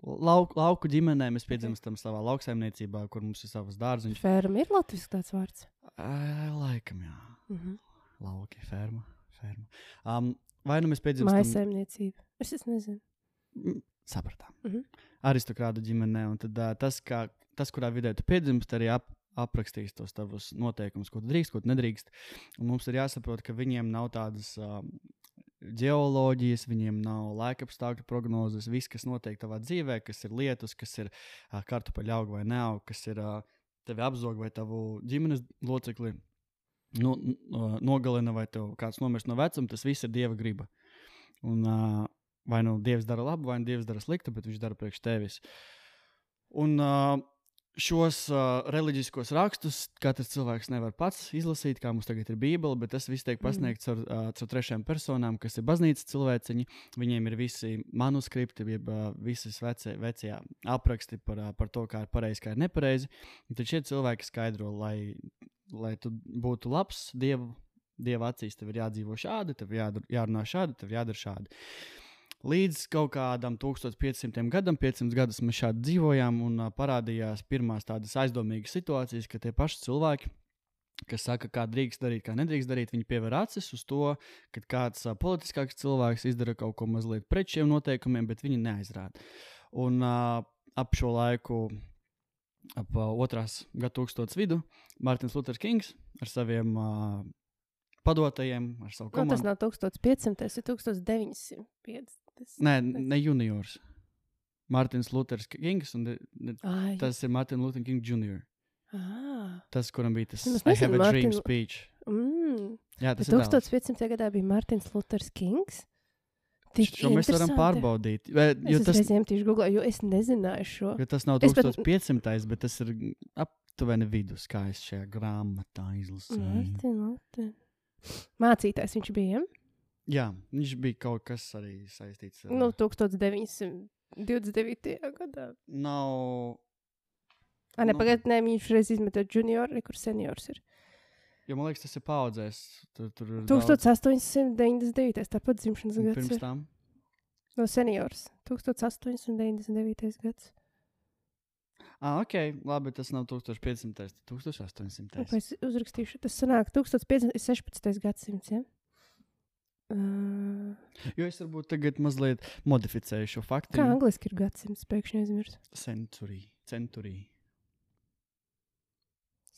Lauk, lauku ģimenē mēs piedzimstam savā lauksaimniecībā, kur mums ir savas dārziņas. Ferma ir latviešu tāds vārds. Ā, Laikam, jā. Mhm. Lauki, ferma. ferma. Um, vai nu mēs piedzimstam Mājasēmniecība. Es, es nezinu. Mm, Sapratām. Mhm. Aristokrāta ģimenē. Un tad, uh, tas, kā, tas, kurā vidē tu piedzimsti, arī ap, aprakstīs tos tavus noteikumus, ko tu drīkst, ko tu nedrīkst. Un mums ir jāsaprot, ka viņiem nav tādas uh, geoloģijas, viņiem nav laikapstākļu prognozes. Viss, kas notiek tavā dzīvē, kas ir lietus, kas ir uh, kartupeļu auga vai neauga, kas ir uh, tevi apzog vai tavu ģimenes locekli. No, no, nogalina vai tev kāds nomirst no vecuma, tas viss ir dieva griba. Un, uh, vai nu Dievs dara labu, vai nu Dievs dara sliktu, bet viņš dara priekš tevis. Un uh, šos uh, reliģiskos rakstus katrs cilvēks nevar pats izlasīt, kā mums tagad ir Bībele, bet tas viss tiek pasniegts ar, uh, ar trešajām personām, kas ir baznīcas cilvēciņi. Viņiem ir visi manuskripti, jeb uh, visas vecie, vecie apraksti par, uh, par to, kā ir pareizi, kā ir nepareizi. Un Tad šie cilvēki skaidro, lai, lai tu būtu labs Dievu. Dieva acīs tev ir jādzīvo šādi, tev jādara, jārunā šādi, tev jādara šādi. Līdz kaut kādam 1500 gadam, 500 gadus mēs šādi dzīvojām, un parādījās pirmās tādas aizdomīgas situācijas, ka tie paši cilvēki, kas saka, kā drīkst darīt, kā nedrīkst darīt, viņi pievēr acis uz to, ka kāds politiskāks cilvēks izdara kaut ko mazliet pret šiem noteikumiem, bet viņi neaizrāda. Un ap šo laiku, ap uh, otrās gadsimta vidu, Mārtiņš Luters Kings ar saviem uh, padotajiem, ar savu Nu, tas komandu. nav 1500, tas ir 1950. Nē, ne juniors. Mārtiņš Luters Kings, un de- Ai, tas ir Mārtiņš Luters King Jr. ah, Tas, kuram bija tas Es I have a dream Martin- speech. mm. Jā, Bet tas ir dēls. 1500. gadā bija Mārtiņš Luters Kings. Tik Šo mēs varam pārbaudīt. Vai- Jo Es tas, uzreiz ņemtīšu Google, jo es nezināju šo. jo tas nav Es pat- 1500, bet tas ir aptuveni vidus, kā es šajā grāmatā izlasīju. Mācītājs viņš bija. Ja? Jā, viņš bija kaut kas arī saistīts ar. Nu, 1929. gadā. nav. Ah, ne, Nu. pagaidiet, ne, viņš reiz izmeta junioru, re, kur seniors ir. Jo man liekas, tas ir paudzēs. Tur, tur ir 1899. tāpat dzimšanas gads. pirms ir. tam. No seniors. 1899. gads. Ah, ok, labi, tas nav 1500, tas ir 1800. Ko Es uzrakstīšu, tas sanāk 1516. gadsimts. Ja? Uh, Jo es varbūt tagad mazliet modificēju šo faktu. kā angliski ir gadsimts, pēkšņi aizmirst. Century. Century.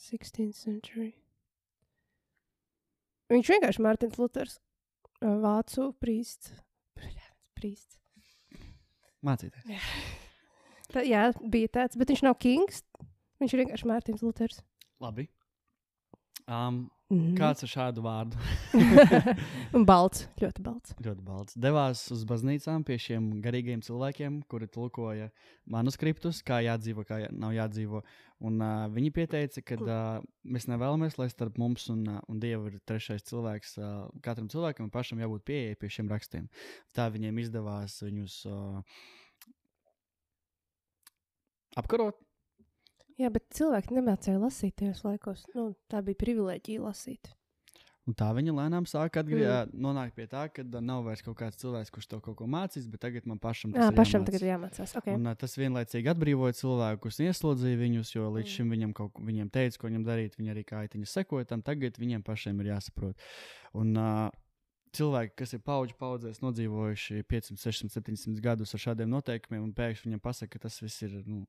16th century. Viņš vienkārši Mārtiņš Luters, uh, vācu prīsts. Prīsts. Mācīties. Tā, jā, bija tāds, bet viņš nav kings. Viņš ir vienkārši Mārtiņš Luters. Labi. Um, Mm. kāds ar šādu vārdu? [laughs] Un balts, ļoti balts. Ļoti balts. Devās uz baznīcām pie šiem garīgiem cilvēkiem, kuri tulkoja manuskriptus, kā jādzīvo, kā jā, nav jādzīvo. Un, uh, viņi pieteica, ka uh, mēs nevēlamies, lai starp mums un, uh, un Dievu ir trešais cilvēks. Uh, katram cilvēkam pašam jābūt pieejai pie šiem rakstiem. Tā viņiem izdevās viņus uh, apkarot. Jā, bet cilvēki nemācīja lasīt tajos laikos. Nu, tā bija privilēģija lasīt. Un tā viņa lēnām sāk atgrie... mm. nonākt pie tā, ka nav vairs kaut kāds cilvēks, kurš to kaut ko mācīs, bet tagad man pašam tas Jā, pašam jāmāc. tagad jāmācās. Okay. Un, tas vienlaicīgi atbrīvoja cilvēkus, ieslodzīja viņus, jo līdz Mm. šim viņam kaut ko viņiem teica, ko viņam darīt. Viņi arī kā aitiņa sekoja tam, tagad viņiem pašiem ir jāsaprot. Un, uh, cilvēki, kas ir paudžu paudzēs nodzīvojuši 500, 600, 700 gadus ar šādiem noteikumiem, un pēkšņi viņiem pasaka, ka tas viss ir. Nu,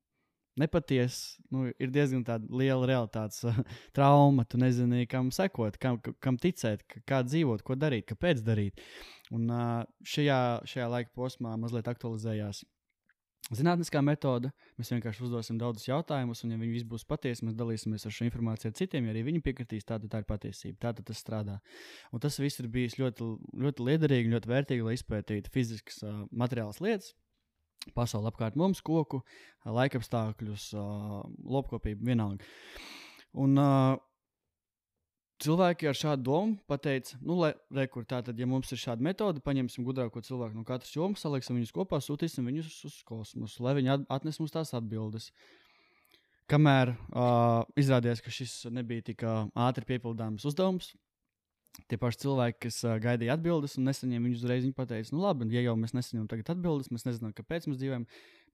Nepatiesi, nu, ir diezgan liela realitātes uh, [laughs] trauma. Tu nezini, kam sekot, kam, kam ticēt, kā dzīvot, ko darīt, kāpēc darīt. Un uh, šajā, šajā laika posmā mazliet aktualizējās zinātniskā metode. Mēs vienkārši uzdosim daudzus jautājumus, un, ja viņi visi būs patiesi, mēs dalīsimies ar šo informāciju ar citiem. Ja arī viņi piekritīs, tad tā ir patiesība. Tā tad tas strādā. Un tas viss ir bijis ļoti, ļoti liederīgi, ļoti vērtīgi, lai izpētītu fiziskas uh, materiālas lietas. Pasauli apkārt mums, koku, laikapstākļus, lopkopību, vienalga. Un uh, cilvēki ar šādu domu pateica, nu, lai rekur tā tad, ja mums ir šāda metode, paņemsim gudrāko cilvēku no katras jomas, saliksim viņus kopā, sūtīsim viņus uz kosmosu, lai viņi at- atnes mums tās atbildes. Kamēr uh, izrādījās, ka šis nebija tik ātri piepildāms uzdevums, tie paši cilvēki, kas uh, gaidīja atbildes un nesaņēma viņus uzreiz, viņi pateica, nu labi, ja jau mēs nesaņemam tagad atbildes, mēs nezinām, kāpēc mēs dzīvojam,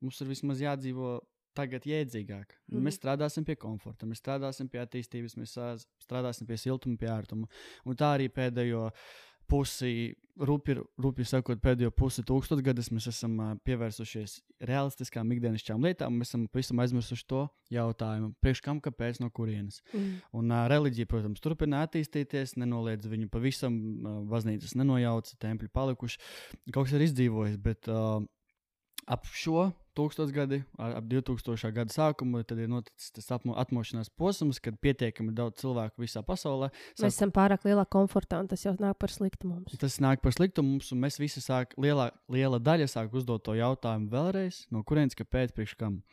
mums ir vismaz jādzīvo tagad jēdzīgāk. Mm. Mēs strādāsim pie komforta, mēs strādāsim pie attīstības, mēs strādāsim pie siltuma, pie ērtuma. Un tā arī pēdējo pusi, rupi, rupi sakot, pēdējo pusi tūkstošgadus mēs esam pievērsušies realistiskām ikdienišķām lietām. Mēs esam pavisam aizmirsuši to jautājumu, priekš kam, kāpēc, no kurienes. Mm. Un uh, reliģija, protams, turpina attīstīties, nenoliedz viņu pavisam, uh, baznīcas nenojauca, tempļi palikuši. Kaut kas ir izdzīvojis, bet uh, ap šo tūkstošgadi, ap 2000. gada sākumu, tad ir noticis tas atmošanās posms, kad pietiekami daudz cilvēku visā pasaulē. Mēs esam pārāk lielā komfortā, un tas jau nāk par sliktu mums. Tas nāk par sliktu mums, un mēs visi sāk, lielā, liela daļa sāk uzdot to jautājumu vēlreiz, no kurienes, kāpēc, priekš kam.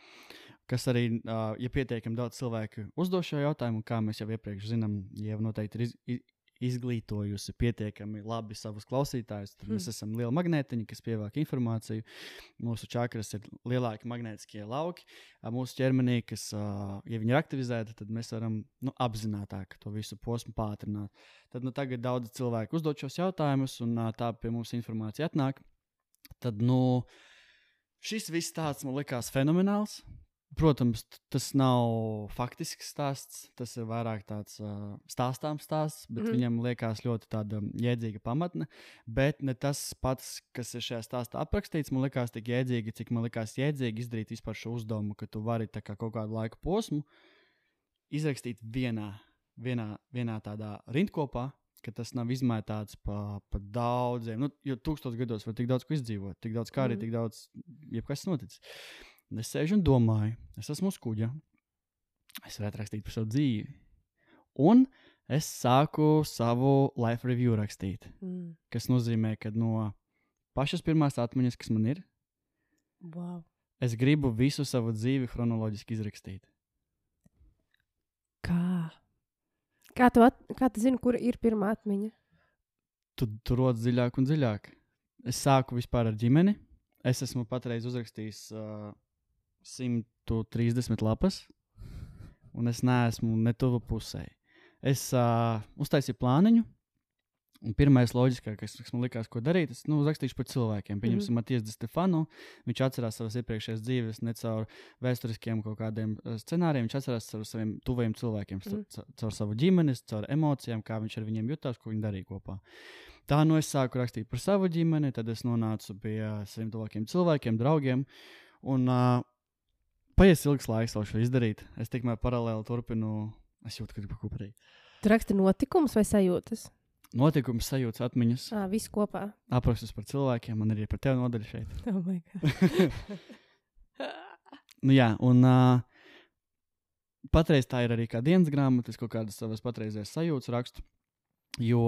Kas arī, ja pietiekami daudz cilvēku uzdod šo jautājumu, kā mēs jau iepriekš zinām, jau noteikti ir iz, izglītojusi pietiekami labi savus klausītājus, tad mēs Hmm. esam lieli magnētiņi, kas pievāk informāciju. Mūsu čakras ir lielāki magnētiskie lauki. Mūsu ķermenī, kas, ja viņi ir aktivizēti, tad mēs varam nu, apzināti to visu posmu pātrināt. Tad nu, tagad daudz cilvēku uzdod šos jautājumus, un tā pie mums informācija atnāk. Tad nu, šis viss tāds man likās fenomenāls. Protams, tas nav faktisks stāsts, tas ir vairāk tāds uh, stāstāms stāsts, bet mm. -hmm. viņam liekas ļoti tāda jēdzīga pamatne. Bet ne tas pats, kas ir šajā stāstā aprakstīts, man liekas tik jēdzīgi, cik man liekas jēdzīgi izdarīt vispār šo uzdevumu, ka tu vari kā kaut kādu laiku posmu izrakstīt vienā, vienā, vienā tādā rindkopā, ka tas nav izmētāts pa, pa daudziem. Nu, jo tūkstošos gados var tik daudz ko izdzīvot, tik daudz kā arī Mhm. tik daudz, jebkas noticis. Un Es sēžu un domāju, es esmu uz kuģa. Es varētu rakstīt par savu dzīvi. Un es sāku savu life review rakstīt. Mm. Kas nozīmē, ka no pašas pirmās atmiņas, kas man ir, Wow. es gribu visu savu dzīvi chronoloģiski izrakstīt. Kā? Kā tu, at, kā tu zini, kur ir pirmā atmiņa? Tu tur rodas dziļāk un dziļāk. Es sāku vispār ar ģimeni. Es esmu patreiz uzrakstījis uh, 130 lapas, un es neesmu ne tuvu pusē. Es uh, uztaisīju plāniņu. Un pirmais loģiskākais, kas man likās, ko darīt, es nu, uzrakstīšu par cilvēkiem. Pieņemsim, mm -hmm. Matijas Stefanu. Viņš atcerās savas iepriekšējās dzīves ne caur vēsturiskiem kaut kādiem scenārijiem. Viņš atcerās caur saviem tuvajiem cilvēkiem, mm Mhm. -hmm. caur, savu ģimeni, caur emocijām, kā viņš ar viņiem jutās, ko viņi darīja kopā. Tā nu es sāku rakstīt par savu ģimeni, tad es nonācu pie saviem tuvākiem cilvēkiem, draugiem. Un uh, paies ilgs laiks, lai šo izdarītu. Es tikmēr paralēli turpinu. Es jūtu, ka gribu darīt. Tu raksti notikumus vai sajūtas? Notikums, sajūtas, atmiņas, Ah, viss kopā. aprakstus par cilvēkiem. Man arī par tevi nodaļa šeit. [laughs] Oh [laughs] nu, jā, un uh, patreiz tā ir arī kā dienas grāmata, es kaut kādas savas patreizējās sajūtas rakstu. Jo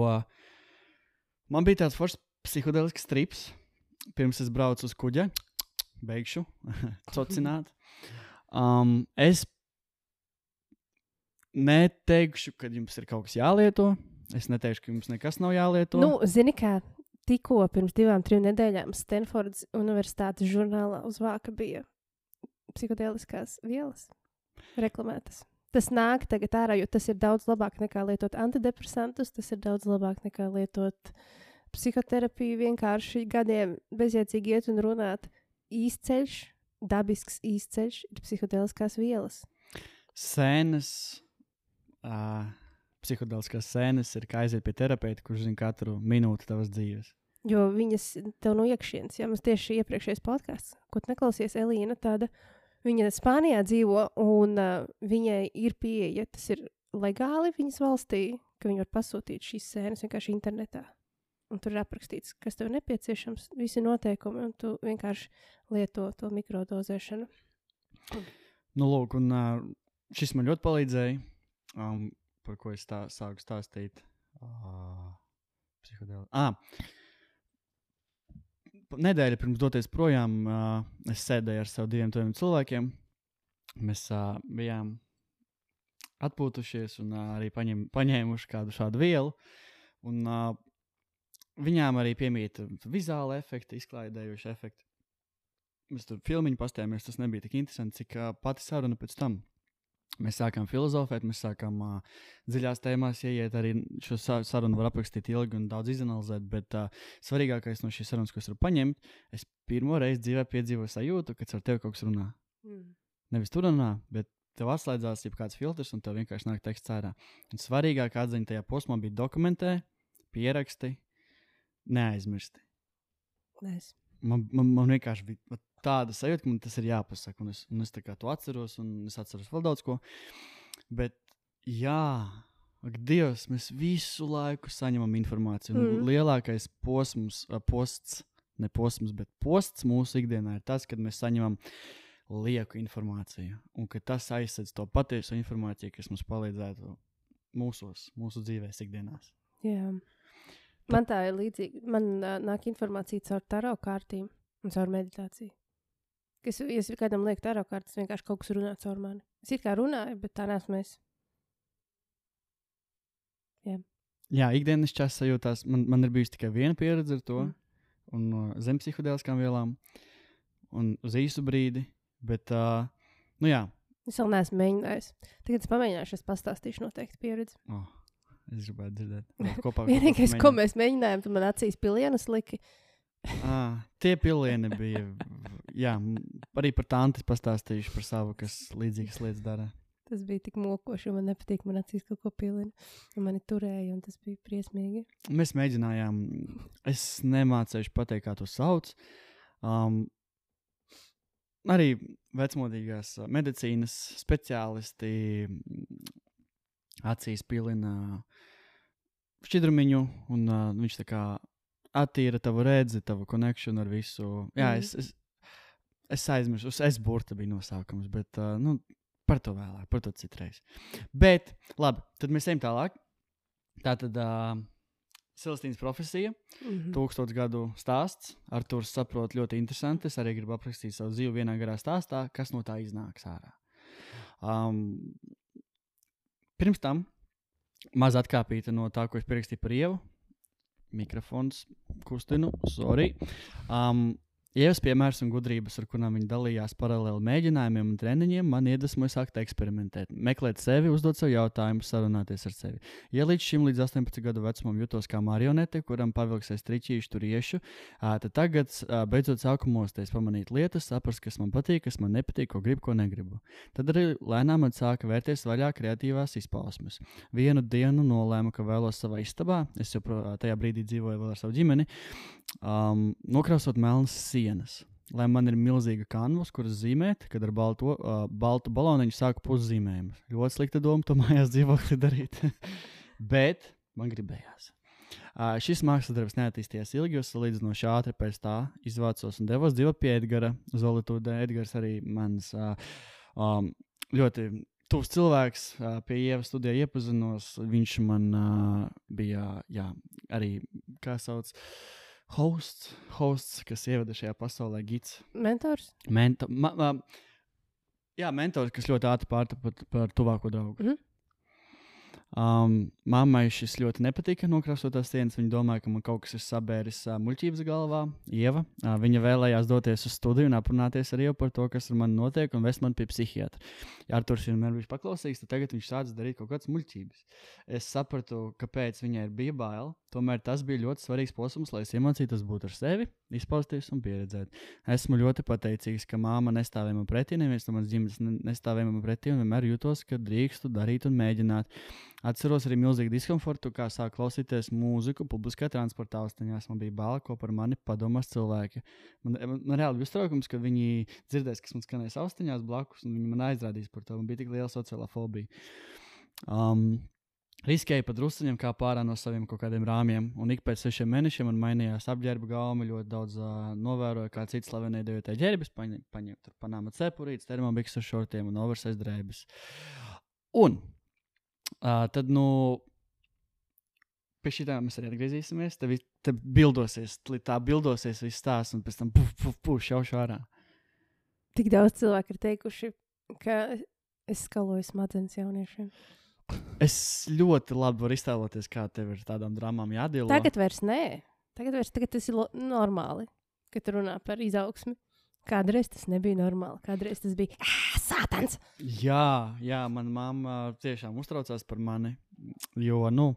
man bija tāds foršs psihodelisks strips, pirms es braucu uz kuģa, beigšu, [laughs] cocināt. Um, es neteikšu, ka jums ir kaut kas jālieto. Es neteikšu, ka jums nekas nav jālieto. Nu, zini, kā tikko pirms divām, trim nedēļām Stanfordas Universitātes žurnālā uz vāka bija psihodēliskās vielas. reklamētas. Tas nāk tagad ārā, jo tas ir daudz labāk nekā lietot antidepresantus, tas ir daudz labāk nekā lietot psihoterapiju. Vienkārši gadiem bezjēdzīgi iet un runāt. Īsceļš, dabisks īsceļš ir psihotēliskās vielas. Sēnes, uh, psiholoģiskās sēnes ir kā aiziet pie terapeita, kurš zina katru minūti tavas dzīves. Jo viņas tev no iekšienes, ja mums tieši iepriekšējais podkāsts, ko neklausies, Elīna, tāda viņa Spānijā dzīvo un uh, viņai ir pieeja, tas ir legāli viņas valstī, ka viņi var pasūtīt šīs sēnes vienkārši internetā. Un tur ir aprakstīts, kas tev nepieciešams, visi noteikumi, un tu vienkārši lieto to mikrodozēšanu. Nu, lūk, un šis man ļoti palīdzēja, um, par ko es tā, sāku stāstīt. Uh, psihodēli. ah, nedēļa pirms doties projām, uh, es sēdēju ar saviem diviem tādiem cilvēkiem. Mēs uh, bijām atpūtušies un uh, arī paņem, paņēmuši kādu šādu vielu. Un, uh, viņām arī piemīta vizuāla efekta, izklaidējoša efekta. Mēs tur filmiņu pastājāmies, tas nebija tik interesanti, cik uh, pati saruna pēc tam. Mēs sākām filozofēt, mēs sākām uh, dziļās tēmās ieiet. Arī šo sa sarunu var aprakstīt ilgi un daudz izanalizēt, bet uh, svarīgākais no šīs sarunas, ko es varu paņemt, es pirmo reizi dzīvē piedzīvoju sajūtu, ka ar tevi kaut kas runā. Mm. Nevis tur runā, bet tev atslēdzās jau kāds filtrs, un tev vienkārši nāk teksts ārā. Un svarīgākā atziņa tajā posmā bija dokumentē, pieraksti, neaizmirsti. Nice. Man, man, man vienkārši bija tāda sajūta, ka man tas ir jāpasaka. Un es, un es to atceros, un es atceros vēl daudz ko. Bet, jā, ak, Dievs, mēs visu laiku saņemam informāciju. Mm. Lielākais posms, posts, ne posms, bet posts mūsu ikdienā ir tas, kad mēs saņemam lieku informāciju. Un ka tas aizsedz to patieso informāciju, kas mums palīdzētu mūsos, mūsu dzīvēs, ikdienās. Jā. Man tā ir līdzīga. Man uh, nāk informācija caur taro kārtīm un caur meditāciju. Kas, ja es kādam lieku taro kārtas, vienkārši kaut kas runā caur mani. Es it kā runāju, bet tā nesmu es. Jā, ikdienas čas sajūtās. Man, man ir bijusi tikai viena pieredze ar to, mm. un no zem psiholoģiskām vielām, un uz īsu brīdi. Bet, uh, nu jā, Es vēl neesmu mēģinājis. Tagad es pamēģināšu, es pastāstīšu noteikti pieredzi. oh, es gribētu dzirdēt. [laughs] Kopā, Vienīgais, ko mēs mēģinājām, tad man acīs pilienus lika. Ah, tie pilieni bija. Jā, arī par tanti pastāstījuši par savu, kas līdzīgas lietas dara. Tas bija tik mokoši, un man nepatīk, man acīs kaut ko pilina. Mani turēja, un tas bija briesmīgi. Mēs mēģinājām, es nemācīju pateikt, kā to sauc. Um, arī vecmodīgās medicīnas speciālisti acīs pilina šķidrumiņu, un uh, viņš tā kā attīra tavu redzi, tavu konekšanu ar visu. Jā, Mhm. es, es, es aizmirsu, es, es burta bija nosaukums, bet uh, nu, par to vēlāk, par to citreiz. Bet, labi, tad mēs ejam tālāk. Tā tad uh, Celestīnas profesija, Mhm. tūkstoš gadu stāsts. Ar to saprotu ļoti interesanti. Es arī gribu aprakstīt savu dzīvi vienā garā stāstā, kas no tā iznāks ārā. Um, pirms tam maz atkāpīta no tā, ko es pierakstīju par ievu. Mikrofons kustinu, sorry. Um, Ievas piemērs un gudrības, ar kurām viņi dalījās paralēli mēģinājumiem un treniņiem, man iedvesmoja sākt eksperimentēt, meklēt sevi, uzdot sev jautājumus, sarunāties ar sevi. Ja līdz šim, līdz 18 gadu vecumam, jutos kā marionete, kuram pavilksies triķīšu tur iešu, tad tagad beidzot sāku mosties, pamanīt lietas, saprast, kas man patīk, kas man nepatīk, ko gribu, ko negribu. Tad arī lēnām man sāka vērties vaļā kreatīvās izpausmes. Vienu dienu nolēmu, ka vēlos savā istabā, es joprojām tajā brīdī dzīvoju vēl ar savu ģimeni, um, nokrāsot melnas sienas. Lai man ir milzīga kanvas, kuras zīmēt, kad ar balto, uh, baltu baloniņu sāku puszīmējumu. Ļoti slikta doma to [laughs] mājās dzīvokli darīt. [laughs] Bet man gribējās. Uh, šis mākslas darbs neattīstījās ilgi, jo salīdzinoši ātri pēc tā izvācos un devos dzīvot pie Edgara Zolītūda. Edgars arī mans uh, um, ļoti tuvs cilvēks, uh, pie Ieva studijā iepazinos. Viņš man uh, bija jā, arī, kā sauc, hosts, hosts kas ievada šajā pasaulē, gids. Mentors. Mento, ma, ma, jā, mentors, kas ļoti ātri pārtapa par, tuvāko draugu. Mhm. Um, mammai šis ļoti nepatika, nokrāsotās sienas. Viņa domāja, ka man kaut kas ir sabēris uh, muļķības galvā. Ieva, uh, viņa vēlējās doties uz studiju un aprunāties ar Ievu par to, kas ar mani notiek, un vest mani pie psihiatra. Ja Arthurs vienmēr bija paklausīgs, tad tagad viņš sācis darīt kaut kādas muļķības. Es sapratu, kāpēc viņai bija bail. Tomēr tas bija ļoti svarīgs posms, lai es iemācītos būt ar sevi, izpausties un pieredzēt. Esmu ļoti pateicīgs, ka māma nestāvēja man pretī, neviens no manas ģimenes ne- nestāvēja man pretī, un vienmēr jutos, ka drīkstu darīt un mēģināt. Atceros arī milzīgu diskomfortu, kā sāk klausīties mūziku publiskajā transporta austiņās. Man bija bail, ko par mani padomās cilvēki. Man, man, man reāli bija uztraukums, ka viņi dzirdēs, kas man skanēs austiņās blakus, un viņi man aizrādīs par to. Man bija tik liela sociālā fobija. Um, Riskēju pat druskuļiem, kā pārā no saviem kaut kādiem rāmjiem. Un ik pēc sešiem mēnešiem man mainījās apģērba gauma. Ļoti daudz uh, novēroju, kā cits slavenie devietē ģērbis, paņem, paņem panāma cepurītes, termobikses ar šortiem un oversize drēbes. Un uh, tad, nu, pie šī tā mēs arī atgriezīsimies. Te, vi- te bildosies, tā bildosies viss tās, un pēc tam puf, puf, puf, šaušu ārā. Tik daudz cilvēku ir teikuši, ka es skaloju smadzenes jauniešiem. Es ļoti labi varu iztēloties, kā tev ir tādām dramām jādīlo. Tagad vairs nē. Tagad, vairs, tagad tas ir normāli, kad tu runā par izaugsmi. Kādreiz tas nebija normāli. Kādreiz tas bija "Ā, sātans. Jā, jā, manā mamma tiešām uztraucās par mani. Jo, nu,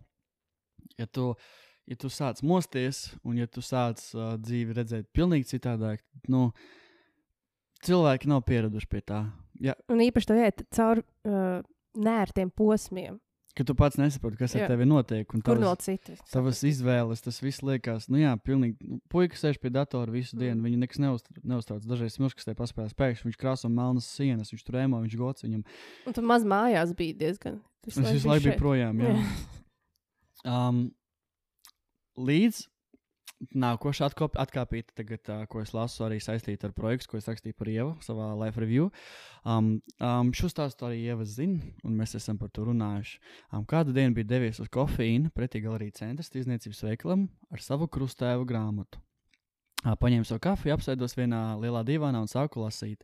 ja tu, ja tu sāc mosties, un ja tu sāc uh, dzīvi redzēt pavisam citādāk, nu, cilvēki nav pieraduši pie tā. Ja, Un īpaši to iet cauri uh, nērtiem posmiem. Ka tu pats nesaproti, kas Jā. ar tevi notiek. un Kur tavas- no citas? Tavas izvēles, tas viss liekas, nu jā, pilnīgi. Nu, puika sēž pie datora visu dienu, Mm. viņa nekas neuztra- neuztrauc. Dažreiz smilškastē paspēlēs pēkšņi, viņš krāso melnas sienas, viņš tur ēmo, viņš gods viņam. Un tu maz mājās biji diezgan. Es visu laiku biju projām, jā. Um, līdz nākošā atkop, atkāpīta, tagad, uh, ko es lasu, arī saistīta ar projektu, ko es rakstīju par Ievu savā live review. Um, um, šo stāstu arī Ieva zina, un mēs esam par to runājuši. Um, kādu dienu bija devies uz kofeīnu pretī galerijas centra tirdzniecības veikalam ar savu krustēvu grāmatu. Paņēmu savu kafiju, apsēdos vienā lielā divānā un sāku lasīt.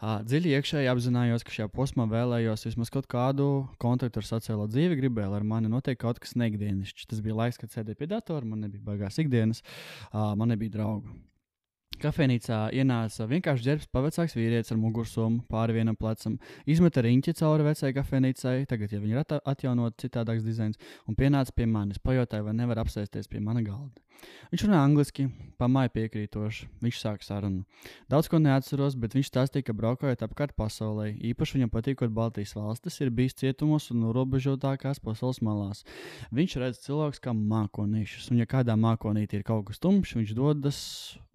Dziļi iekšēji apzinājos, ka šajā posmā vēlējos vismaz kaut kādu kontaktu ar sociālo dzīvi, gribēju, lai ar mani notiek kaut kas neikdienišķs. Tas bija laiks, kad sēdēju pie datora, man nebija baigās ikdienas, man nebija draugu. Kafejnīcā ienāca vienkārši ģērbs, pavecāks vīrietis ar mugursomu pāri vienam plecam, izmeta riņķi cauri vecajai kafejnīcai, tagad jau viņa ir atjaunot citādāks dizains, un pienāca pie manis. Pajautāja, vai nevar apsēsties pie mana galda. Viņš runā angliski, pamāja piekrītoši. Viņš sāk sarunu. Daudz ko neatceros, bet viņš stāstīja, ka braukājot apkārt pasaulē, īpaši viņam patīkot Baltijas valstis, ir bijis cietumos un norobežotākās pasaules malās. Viņš redz cilvēkus kā mākonīšus, un ja kādā mākonītī ir kaut kas tumšs, viņš dodas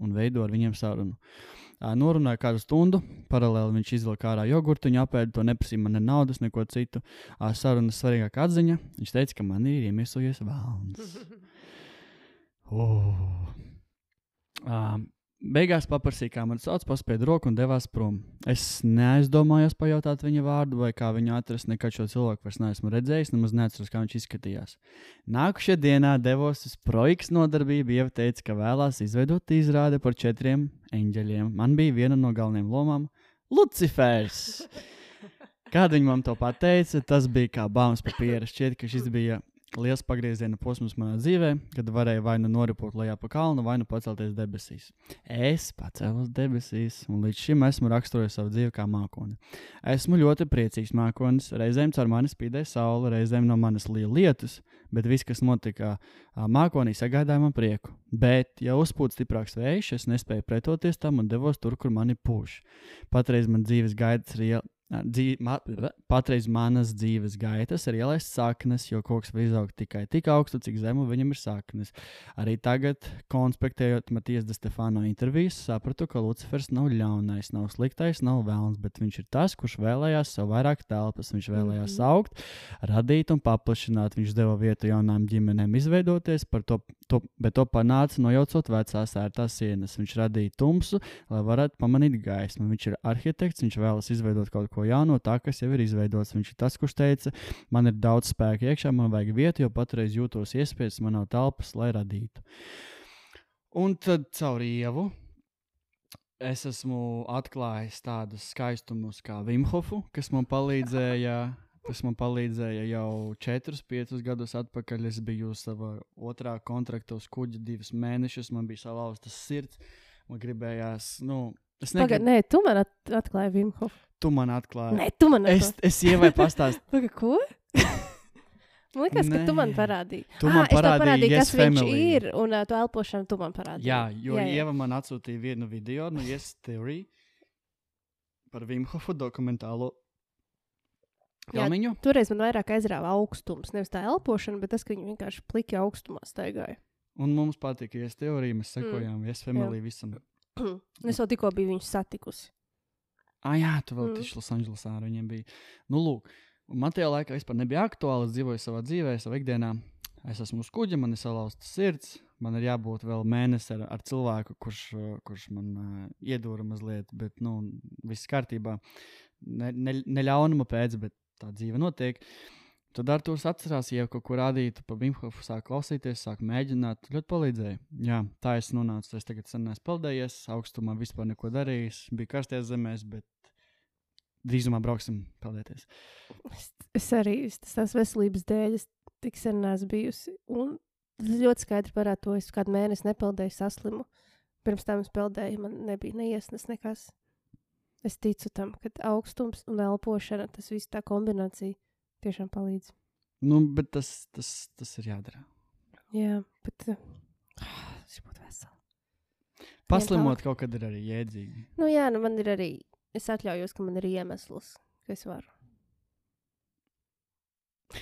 un veido ar viņiem sarunu. Norunāja kādu stundu, paralēli viņš izvilka ārā jogurtiņu, apēda to, neprasīja man ne naudas, neko citu. Sarunas svarīgākā atziņa. Viņš teica, ka man ir iemiesojies vēlns. [laughs] Oh. Uh, beigās paprasīja, kā man sauc, paspēja roku un devās prom. Es neaizdomājos pajautāt viņa vārdu vai kā viņu atrast. Nekad šo cilvēku vairs neesmu redzējis, nemaz neatceros, kā viņš izskatījās. Nākamajā dienā devos uz projekta nodarbību. Ieva teica, ka vēlās izveidot izrādi par četriem eņģeļiem. Man bija viena no galvenajām lomām - Lucifers. Kad viņa man to pateica, tas bija kā baumas papīra. Šķiet, ka šis bija liels pagrieziena posms manā dzīvē, kad varēju vai nu noripot lejā pa kalnu, vai nu pacelties debesīs. Es pacēlos debesīs, un līdz šim esmu raksturojis savu dzīvi kā mākoni. Esmu ļoti priecīgs mākonis. Reizēm caur mani spīdēja saule, reizēm no manis līja lietus, bet viss, kas notika mākonī, sagādāja man prieku. Bet, ja uzpūta stiprāks vējš, es nespēju pretoties tam un devos tur, kur mani pūš. Patreiz man dzīves iela. Dzīv, ma, patreiz manas dzīves gaitas ir ielaist saknes, jo koks var izaugt tikai tik augstu, cik zemu viņam ir saknes. Arī tagad, konspektējot Matijas de Stefano intervijas, sapratu, ka Lucifers nav ļaunais, nav sliktais, nav vēlns, bet viņš ir tas, kurš vēlējās sev vairāk telpas. Viņš vēlējās Mhm. augt, radīt un paplašināt. Viņš deva vietu jaunām ģimenēm izveidoties, to, to, bet to panāca nojaucot vecās ērtās sienas. Viņš radīja tumsu, lai varētu pamanīt gaismu. Viņš ir arhitekts, viņš vēlas izveidot kaut ko jaunu, tā kas jau ir izveidots. Viņš ir tas, kurš teica, man ir daudz spēka iekšā, man vajag vietu, jo patreiz jūtos iespējas, man nav telpas, lai radītu. Un tad caur ievu es esmu atklājis tādus skaistumus kā Vimhofu, kas man palīdzēja kas man palīdzēja jau 4, 5 gadus atpakaļ. Es biju savā otrā kontrakta uz kuģa divus mēnešus, man bija salauzta sirds. Man gribējās, nu, es negribu, nē, tu man at atklāji Vimhofu. tu man atklāji. Nē, tu man Es, atklāji. es ievai pastāstīju, [laughs] Pagaid, ko? Man liekas, ka tu man Nē. parādīji. Tu man es tev parādīji parādīju, Yes kas viņš Family. ir, un uh, tu elpošanu tu man parādīji. jā, jo jā, jā. Ieva man atsūtīja vienu video no Yes Theory par Vimhofu dokumentālo Jā. filmiņu. Toreiz man vairāk aizrāva augstums. Nevis tā elpošana, bet tas, ka viņi vienkārši pliki augstumā staigāja. Un mums patika Yes Theory, mēs sekojām mm. Yes Family visam. [clears throat] es jau tikko biju viņus satikusi. Ah, jā, tu vēl Mm. tieši Losandželosā ar viņiem bija. Nu, lūk, man tajā laikā vispār nebija aktuāli. Es dzīvoju savā dzīvē, savā ikdienā. Es esmu uz kuģa, man ir salauzta sirds. Man ir jābūt vēl mēnesi ar, ar cilvēku, kurš, uh, kurš man uh, iedūra mazliet, bet nu, viss kārtībā. Ne, ne, neļaunuma pēc, bet tā dzīve notiek. Tad ar to atcerās, ja kaut ko rādītu, pa Vimhofu sāk klausīties, sāk mēģināt. Ļoti palīdzēja. Jā, tā es nonācu. Es tagad sen esmu peldējies, augstumā vispār neko darījis. Biju karstajās zemēs, bet drīzumā brauksim peldēties. Es, es arī tas veselības dēļ tik sen neesmu bijusi. Un tas ļoti skaidri parāda to, es kādu mēnesi nepeldēju saslimu. Pirms tam es peldēju, man nebija neiesnas nekas. Es ticu tam, ka augstums un elpošana, tas viss tā kombinācija tiešām palīdz. Nu, bet tas, tas, tas ir jādara. Jā, bet [sighs] uh, tas būtu veseli. Paslimot kaut kad ir arī jēdzīgi. Nu, jā, nu man ir arī, es atļaujos, ka man ir iemesls, ka es varu.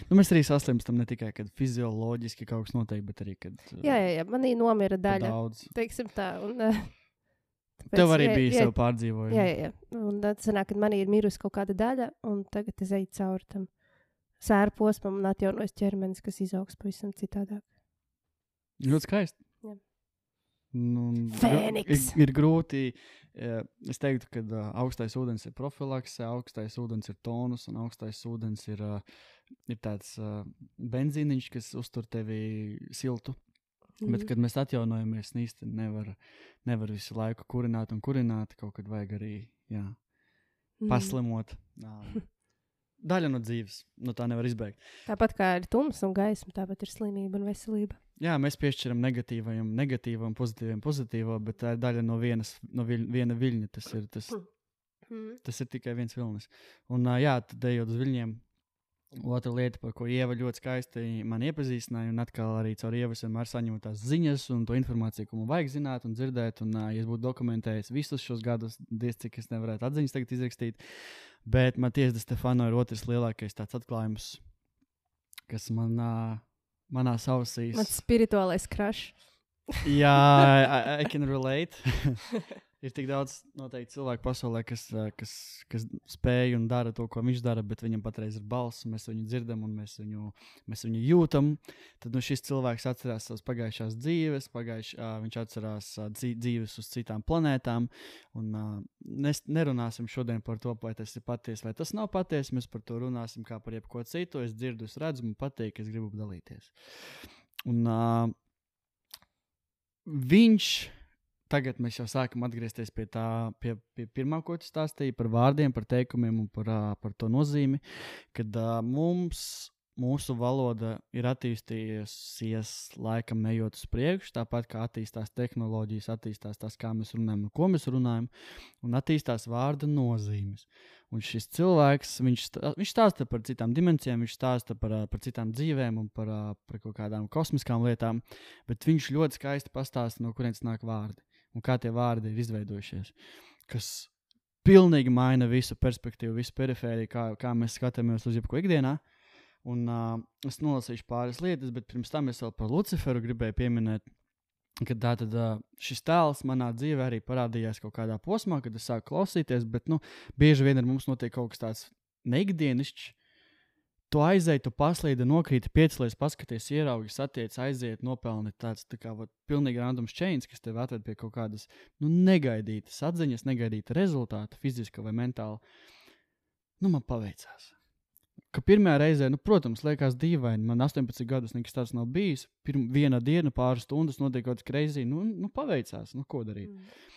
Nu, mēs arī saslimstam ne tikai kad fizioloģiski kaut kas notiek, bet arī kad uh, Jā, jā, jā manī nomira kad daļa. daudz. Teiksim tā. Un, uh, tāpēc, [laughs] Tev arī jā, bija jā, sev pārdzīvojumi. Jā, jā, jā. Un tad sanāk, ka manī ir mirusi kaut kāda daļa, un tagad es eju cauri tam sēru posmam un atjaunojas ķermenis, kas izaugs pavisam citādāk. Ļoti skaisti. Jā. Nu, Fēniks. Ir, ir grūti. eh, Es teiktu, ka uh, augstais ūdens ir profilakse, augstais ūdens ir tonus, un augstais ūdens ir, uh, ir tāds benzīniņš, kas uztur tevi siltu. Mm. Bet, Mhm. kad mēs atjaunojamies, īstenībā nevar, nevar visu laiku kurināt un kurināt. Kaut kad vajag arī jā, Mhm. paslimot. [laughs] Mm. Daļa no dzīves, no tā nevar izbēgt. Tāpat kā ir tums un gaisma, tāpat ir slimība un veselība. Jā, mēs piešķiram negatīvajam, negatīvam, pozitīvam, pozitīvo, bet tā ir daļa no, vienas, no viļ, viena viļņa. Tas ir, tas, Mm. tas ir tikai viens vilnis. Un, jā, tad ejot uz viļņiem. Otra lieta, par ko Ieva ļoti skaisti man iepazīstināja, un atkal arī caur Ievu vienmēr saņemu tās ziņas un to informāciju, ko man vajag zināt un dzirdēt. Un, ja es būtu dokumentējis visus šos gadus, diez cik es nevarētu atziņas tagad izrakstīt. Bet Matijas Stefano ir otrs lielākais tāds atklājums, kas manā, manā sausīs. Mans spirituālais krašs. Jā, I, I [laughs] can relate. [laughs] ir tik daudz noteikti cilvēku pasaulē, kas, kas, kas spēj un dara to, ko viņš dara, bet viņam patreiz ir balss, un mēs viņu dzirdam, un mēs viņu, mēs viņu jūtam. Tad nu, šis cilvēks atcerās savas pagājušās dzīves, pagājuš, uh, viņš atcerās uh, dzīves uz citām planētām. Un, uh, nes, nerunāsim šodien par to, vai tas ir patiesi vai tas nav patiesi. Mēs par to runāsim kā par jebko citu. Es dzirdu, es redzu, man patīk, es gribu dalīties. Un, uh, viņš, tagad mēs jau sākam atgriezties pie tā, pie, pie pirmā, ko tu stāstīji par vārdiem, par teikumiem un par, par to nozīmi, kad ā, mums. Mūsu valoda ir attīstījusies laikam, ejot uz priekšu, tāpat kā attīstās tehnoloģijas, attīstās tas, kā mēs runājam un ko mēs runājam, un attīstās vārda nozīmes. Un šis cilvēks, viņš, viņš stāsta par citām dimensijām, viņš stāsta par, par citām dzīvēm un par, par kaut kādām kosmiskām lietām, bet viņš ļoti skaisti pastāsta, no kurienes nāk vārdi un kā tie vārdi ir izveidojušies. Kas pilnīgi maina visu perspektīvu, visu perifēriju, kā, kā mēs skatāmies uz jebko ikdienā. Un, uh, es nolasīšu pāris lietas, bet pirms tam es vēl par Luciferu gribēju pieminēt, ka tā tad uh, šis tēls manā dzīvē arī parādījās kaut kādā posmā, kad es sāku klausīties, bet nu, bieži vien ar mums notiek kaut kas tāds neikdienišķs. Tu aizēji, tu paslīdi, nokrīti piecēlies, paskaties, ieraugi, satiec, aiziet, nopelni tāds tā kā vat, pilnīgi randoms chains, kas tev atved pie kaut kādas nu, negaidītas atziņas, negaidīta rezultāta, fiziska vai mentāla. Nu, man paveicās. Ka pirmā reize, nu, protams, liekas dīvaini. Man 18 gadus nekas tāds nav bijis. Pirmā viena diena, pāris stundas notiek kaut kas kreizī. Nu, nu, paveicās, nu, ko darīt. Mm.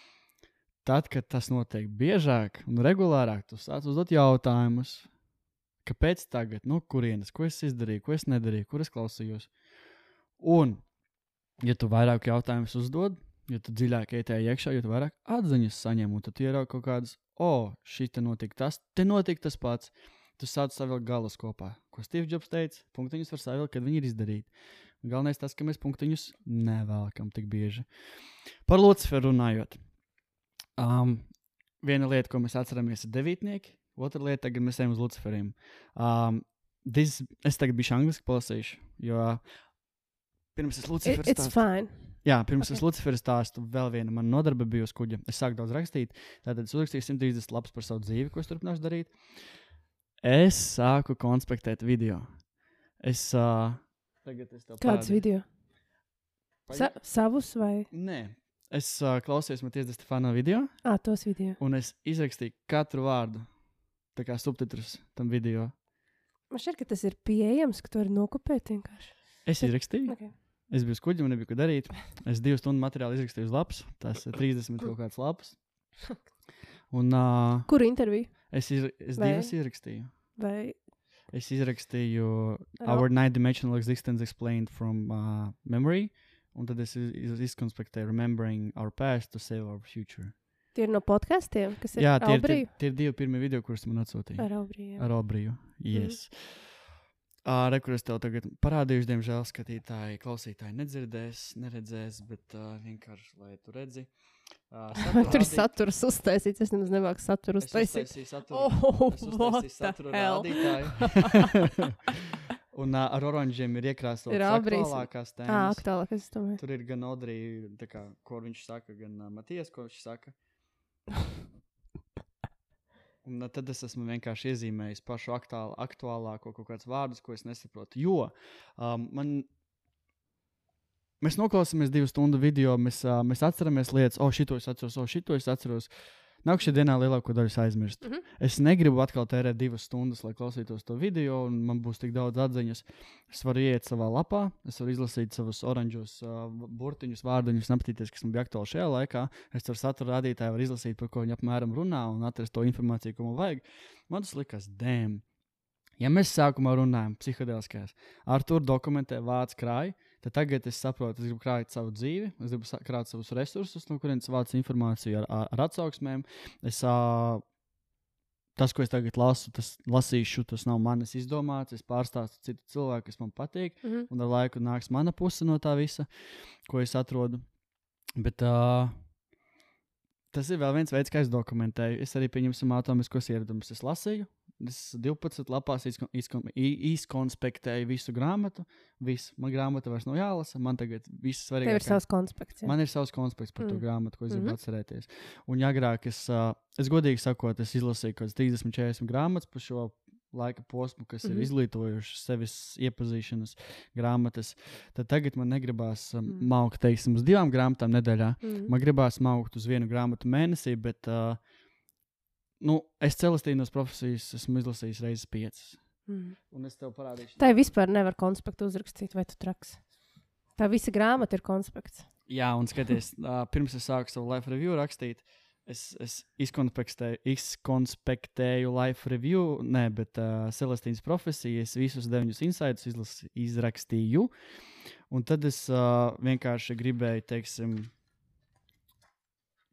Tad, kad tas notiek biežāk un regulārāk, tu sāc uzdot jautājumus. Kāpēc tagad? No kurienes? Ko es izdarīju, ko es nedarīju, kur es klausījos? Un, ja tu vairāk jautājumus uzdod, ja tu dziļāk ej tajā iekšā, jo tu vairāk atziņas saņem, un tad ieraugi kaut kādas, o, oh, šī te notika tas, te notika tas pats. Tu sāc savilkt galus kopā. Ko Steve Jobs teica, punktiņus var savilkt, kad viņi ir izdarīti. Galvenais tas, ka mēs punktiņus nevelkam tik bieži. Par Luciferu runājot. Um, viena lieta, ko mēs atceramies, ir devītnieki. Otra lieta, tagad mēs ejam uz Luciferiem. Um, this, es tagad biju angliski palasījuši, jo pirms es It, Luciferu it's fine. Jā, pirms okay. Ok. es Luciferu stāstu, vēl viena mana nodarbe bija uz kuģa. Es sāku daudz rakstīt, tātad es uzrakstīju 130 lapas par savu dzīvi, ko es turpināšu darīt. Es sāku konspektēt video. Es uh, tagad es tev Kāds parādīšu. video? Sa savus vai? Nē, es uh, klausījos Matijas Stefano video, Ah, tos video. un es izrakstīju katru vārdu, tā kā subtitrus tam video. Man šķiet, ka tas ir pieejams, ka tu vari nokopēt vienkārši. Es izrakstīju, Okay. es biju kuģa, man nebija ko darīt. Es divu stundu materiālu izrakstīju uz lapas, tas ir 30 kaut kāds lapas. Un uh, Kur interviju? es, iz, es Vai- divas izrakstīju. Vai Es izrakstīju Ro- Our Nine Dimensional Existence Explained from uh, Memory, un tad es iz- iz- izkonspektēju Remembering Our Past to Save Our Future. Tie ir no podkastiem, kas ir Jā, tie ir, tie, tie ir divi pirmie video, kurus man atsūtīja. Ar Aubriju. jā. Ar Obriju. Yes. Uh, Re, kur es tev tagad parādīšu, diemžēl skatītāji, klausītāji nedzirdēs, neredzēs, bet uh, vienkārši, lai tu redzi. Uh, [laughs] Tur ir saturs uztaisīts. Es nemaz nemāku saturu Es uztaisīt. uztaisīju saturu. Oh, Es uztaisīju hell? rādītāju. [laughs] Un uh, ar oranžiem ir iekrāsotas aktuālākās Ah, tēmas. aktuālāk, es domāju. Tur ir gan Audrija, kā, ko viņš saka, gan uh, Matijas, ko viņš saka. Un uh, tad es esmu vienkārši iezīmējis pašu aktuāl, aktuālāko kaut kādus vārdus, ko es nesaprotu. Jo um, man. Mēs noklausāmies divu stundu video, mēs, uh, mēs atceramies lietas, oh, šito es atceros, oh, šito es atceros. Nākamajā dienā lielāko daļu es aizmirstu. Mhm. Es negribu atkal tērēt divas stundas, lai klausītos to video, un man būs tik daudz atziņas. Es varu iet savā lapā, es varu izlasīt savus oranžos uh, burtiņus, vārdiņus, un apstīties, kas man bija aktuāli šajā laikā. Es ar satura rādītāju varu izlasīt, par ko viņi apmēram runā, un atrast to informāciju, ko man vajag. Man tas likās, dēm. Ja mēs sākumā runājam psiholoģiskās, ar to dokumentē vārds krāja, tad tagad es saprotu, es gribu krāt savu dzīvi, es gribu krāt savus resursus, no kurienes vāc informāciju ar, ar, ar atsauksmēm. Es, uh, tas, ko es tagad lasu, tas lasīšu, tas nav manis izdomāts. Es pārstāstu citu cilvēku, kas man patīk, Mhm. un ar laiku nāks mana puse no tā visa, ko es atrodu. Bet uh, tas ir vēl viens veids, kā es dokumentēju. Es arī pieņemsim atomiskos ieradumus. Es lasīju, es 12 lapās izkonspektēju visu grāmatu. Visu. Man grāmata vairs nav jālasa, man tagad viss Tev ir svarīgākais. savs konspekts. jā. Man ir savs konspekts par mm. to Mm. grāmatu, ko es gribu mm Mhm. -hmm. atcerēties. Un, ja agrāk es, uh, es godīgi sakot, es izlasīju kaut kādas 30, 40 grāmatas par šo laika posmu, kas mm -hmm. Mhm. ir izglītojušas sevis iepazīšanas grāmatas, tad tagad man negribās um, Mm. mm. maukt, teiksim, uz divām grāmatām nedēļā. Mhm. Man gribās maukt uz vienu grāmatu mēnesī, bet uh, nu, es celestīnos profesijas esmu izlasījis reizes piecas. Mhm. Un es tev parādīšu. Tā vispār nevar konspektu uzrakstīt, vai tu traks. Tā visa grāmata ir konspekts. Jā, un skaties, [laughs] uh, pirms es sāku savu life review rakstīt, es, es izkonspektēju, izkonspektēju life review, ne, bet uh, Celestīnas profesijas, visus deviņus insights izlas, izrakstīju. Un tad es uh, vienkārši gribēju, teiksim,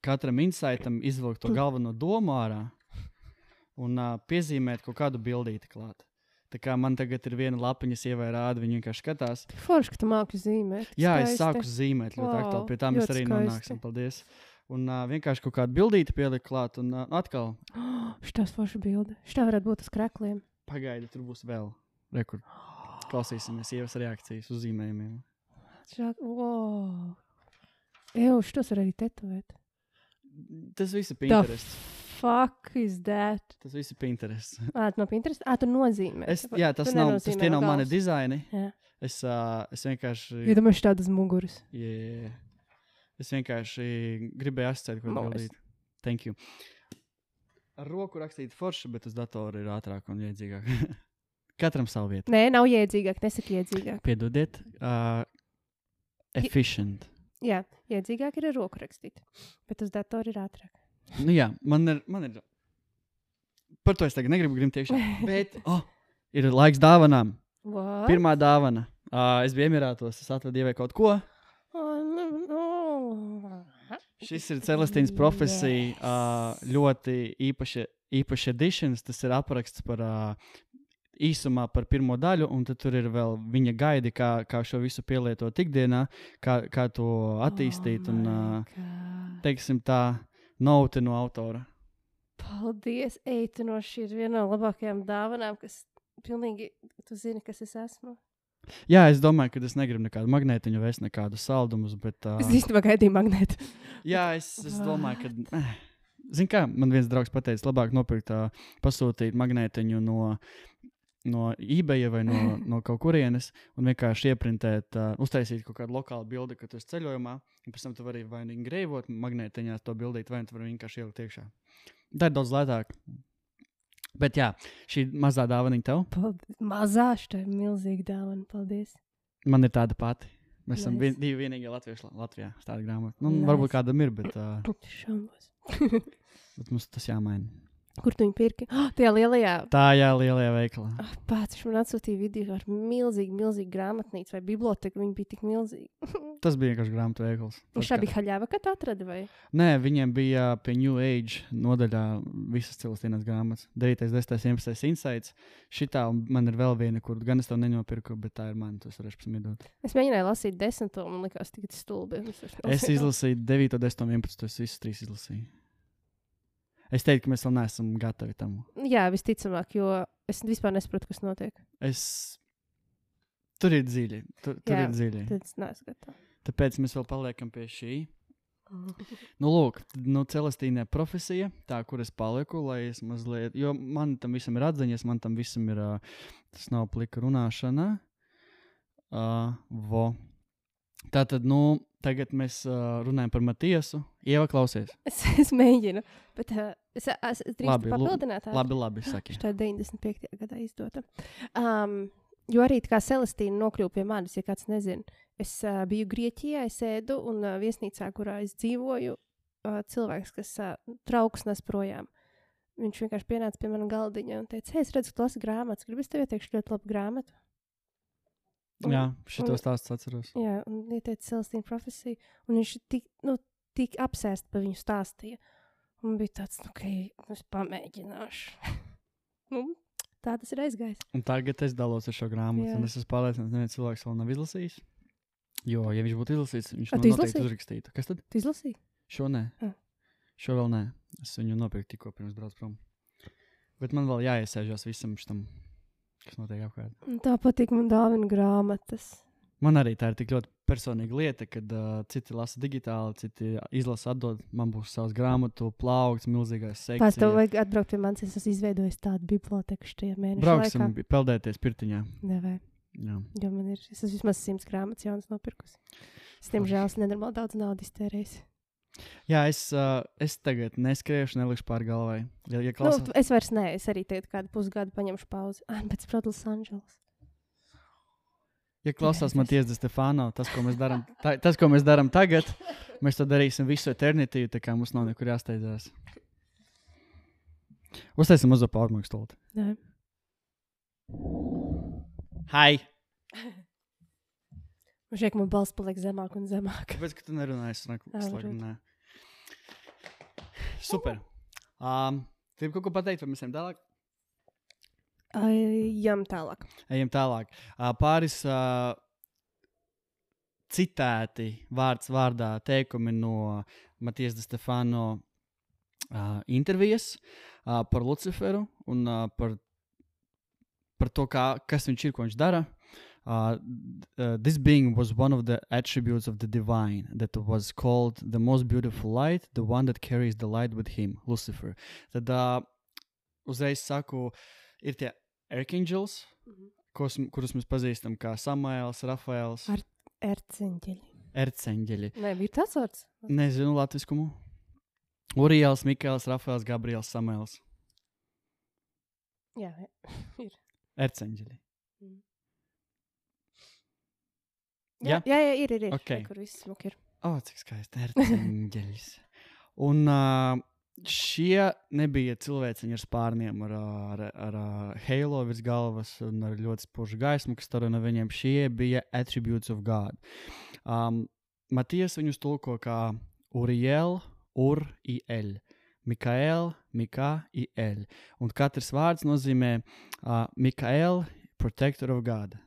katram insightam izvilkt to galveno domu ārā un uh, piezīmēt kaut kādu bildīti klāt. Tā kā man tagad ir viena lapiņa, sievai rāda, viņa vienkārši skatās. Forši, ka tu māki zīmēt. Jā, es Skaisti. sāku zīmēt ļoti wow, aktuāli. Pie tā mēs arī skaisti. nonāksim. Paldies. Un uh, vienkārši kaut kādu bildīti pielikt klāt, un uh, atkal [gasps] Šitās forša bilde. Šitā varētu būt uz krekliem. pagaidi, tur būs vēl rekord. Klausīsimies sievas reakcijas uz zīmējumiem. Šā... Wow. Eju, šitos var arī tetovēt. Tas viss ir Pinterest. Fuck is that? Tas viss ir Pinterest. Ā, [laughs] tu no Pinterest? Ā, tu nozīmē. Es, jā, tas Tu nav, tas tie nav mani dizaini. Jā. Es, uh, es vienkārši. Iedomājieties tādas muguras. Yeah. Es vienkārši gribēju asociēt, ko darīt. Thank you. Ar roku rakstīt forši, bet uz datora ir ātrāk un iedzīgāk. [laughs] Katram savu vietu. Nē, nav iedzīgāk, nesaki iedzīgāk. Piedodiet, uh, efficient. Jā, iedzīgāk ir ar roku rakstīt. Bet uz datora ir ātrāk. Nu, jā, man ir, man ir. Par to es tagad negribu grimt iekšā. [laughs] Bet, oh, ir laiks dāvanām. What? Pirmā dāvana. Uh, es biju Emirātos, es atvedu dievai kaut ko. Oh, no, no. Šis ir Celestīnas profesija, uh, ļoti īpaša, īpaša editions. Tas ir apraksts par uh, īsumā par pirmo daļu, un tur ir vēl viņa gaidi, kā, kā šo visu pielietot ikdienā, kā, kā to attīstīt. Oh un, uh, teiksim, tā note no autora. Paldies, Eitino, šī ir viena no labākajām dāvanām, kas pilnīgi, tu zini, kas es esmu. Jā, es domāju, ka es negribu nekādu magnētiņu, vai nekādu saldumus, bet. Uh, Es īstenībā gaidīju magnētu. Jā, es, es domāju, ka. eh, Zini, kā man viens draugs pateica, labāk nopirkt, uh, pasūtīt magnētiņu no, no eBay vai no, [laughs] no kaut kurienes un vienkārši ieprintēt, uh, uztaisīt kaut kādu lokālu bildi, kad esi ceļojumā. Pēc tam tu vari vai nu grēvot magnētiņā to bildīt, vai nu tu vari vienkārši ielikt iekšā. Tā ir daudz lētāk. Bet jā, šī mazā dāvana tev. Paldies. Mazā, šī ir milzīga dāvana. Paldies. Man ir tāda pati. Mēs esam vien, divi vienīgie latvieši La- Latvijā. Tāda grāmata. Nu, Nice. Varbūt kādam ir, bet, uh, bet mums tas jāmaina. Kur tu viņu pirki? Oh, [gasps] tajā lielajā. Tā jā, lielajā veikalā. Ah, Pats viņš man atsūtīja video ar milzīgu, milzīgu grāmatnīcu vai biblioteku. Viņa bija tik milzīga. [laughs] Tas bija vienkārši grāmatu veikals. Viņš Tas kā- bija haļāva, kad atrada vai? Nē, viņiem bija pie New Age nodaļā visas cilvēcīnas grāmatas. 9, 10, 11 insights. Šitā man ir vēl viena, kur gan es to nenopirku, bet tā ir varēšu pēc tam iedot. Es mēģināju lasīt desmito, man likās tik stulbi. Es izlasīju 9, 10, 11, es visus trīs izlasīju. Es teiktu, ka mēs vēl neesam gatavi tam. Jā, visticamāk, jo es vispār nesaprotu, kas notiek. Es... Tur ir dziļi. Tur, tur Jā, ir dziļi. Tāpēc mēs vēl paliekam pie šī. [laughs] Nu, lūk, nu, celestīnā profesija, tā, kur es palieku, lai es mazliet, jo man tam visam ir atziņas, man tam visam ir, uh, tas nav plika runāšana. Uh, vo. Tā tad, nu, tagad mēs uh, runājam par Matiesu. Ieva, klausies. Es, es mēģinu, bet uh, es, es, drīkstu papildināt. ātri? Labi, labi, saki. Tā ir 95. gadā izdota. Um, jo arī tā kā Celestīna nokļuva pie manis, ja kāds nezina. Es uh, biju Grieķijā, es ēdu un uh, viesnīcā, kurā es dzīvoju, uh, cilvēks, kas uh, trauks nes projām. Viņš vienkārši pienāca pie manas galdiņa un teica, hei, es redzu, ka tu lasi grāmatas. Gribu es tev ieteikšu ļoti labu grāmatu. Un- Jā, šito stāstu atceros. Jā, un ieteica Celestīnu profesiju. Un viņš tik, nu, tik apsēsts par viņu stāstīja. Un bija tāds, nu, ka es pamēģināšu. [laughs] nu, tā tas ir aizgājis. Un tagad es dalos ar šo grāmatu, Jā. un es esmu pārliecināts, ka neviens cilvēks vēl nav izlasījis. Jo, ja viņš būtu izlasījis, viņš nu tu noteikti uzrakstītu. Kas tad? Tu izlasīji? Šo nē. Ah. Šo vēl nē. Es viņu nopirku tikko pirms braucu prom. Bet man vēl jāiesēžas visam šitam, kas notiek apkārt. Tā patīk man dāvana grāmatas. Man arī tā ir tik ļoti personīga lieta, kad uh, citi lasa digitāli, citi izlasa atdod. Man būs savs grāmatu plaukts, milzīgais Pēc sekts. tam vajag atbraukt pie manis. Es esmu izveidojis tādu biblioteku šajā mēnesī. Brauksim, bi- peldēties pirtiņā. Nevajag, Jā. jo man ir, es esmu vismaz simts grāmatas jaunas nopirkusi. Es, diemžēl, nenormāli daudz naudas iztērējis. Jā, es, uh, es tagad neskriešu, nelikšu pār galvai. Ja, ja Nu, klausās, es vairs nē, es arī tagad kādu pusgadu paņemšu pauzi. Ah, bet braucu Los Angeles. Ja klausās. Matijas de Stefano, tas, ko mēs darām, ta, tas, ko mēs darām tagad, mēs to darīsim visu eternitīvu, tā kā mums nav nekur jāsteidzās. Uztaisim mazo pārmaiņu stulti. Hai! [laughs] Man šķiet, ka man balss paliek zemāk un zemāk. Kāpēc tu nerunāji? Es runāju, varbūt. runāju. Super. Um, Gribu kaut ko pateikt, vai mēs ejam tālāk? Ejam tālāk. Ejam tālāk. Uh, pāris uh, citēti vārds vārdā teikumi no Matijas de Stefano uh, intervijas uh, par Luciferu un uh, par, par to, kā, kas viņš ir, ko viņš dara. Uh, uh, this being was one of the attributes of the divine that was called the most beautiful light, the one that carries the light with him, Lucifer. Tad uh, uzreiz saku, ir tie archangels, kos, kurus mēs pazīstam kā Samuēls, Rafaels, Ar- Erceņģeļi. Erceņģeļi. Nē, bija tas vārds. Nezinu latviskumu. Urijāls, Mikls, Rafaels, Gabriels, Samuēls. Jā, [laughs] ir. Erceņģeļi. Jā, Jā? jā, jā ir, ir. ir. Ok. Kur viss smuk ir. O, cik skaisti. Erceņģeļs. [laughs] Un uh, šie nebija cilvēciņi ar spārniem, ar, ar, ar, ar halo virs galvas un ar ļoti spožu gaismu, kas tur no viņiem. Šie bija attributes of God. Um, Matijas viņus tulko kā Uriel, Ur, Iel. Mikaēl, Mikā, Iel. Un katrs vārds nozīmē uh, Mikaēl, protector of God.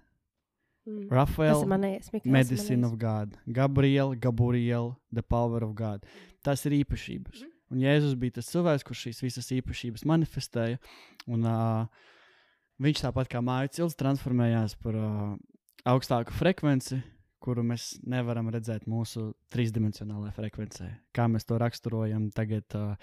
Mm. Rafael, medicine manējais. of God. Gabriel, Gabriel, the power of God. Tas ir īpašības. Mhm. Un Jēzus bija tas cilvēks, kurš šīs visas īpašības manifestēja. Un, uh, viņš tāpat kā māju cilts transformējās par uh, augstāku frekvenci, kuru mēs nevaram redzēt mūsu trīsdimensionālajā frekvencē. Kā mēs to raksturojam tagad. Uh,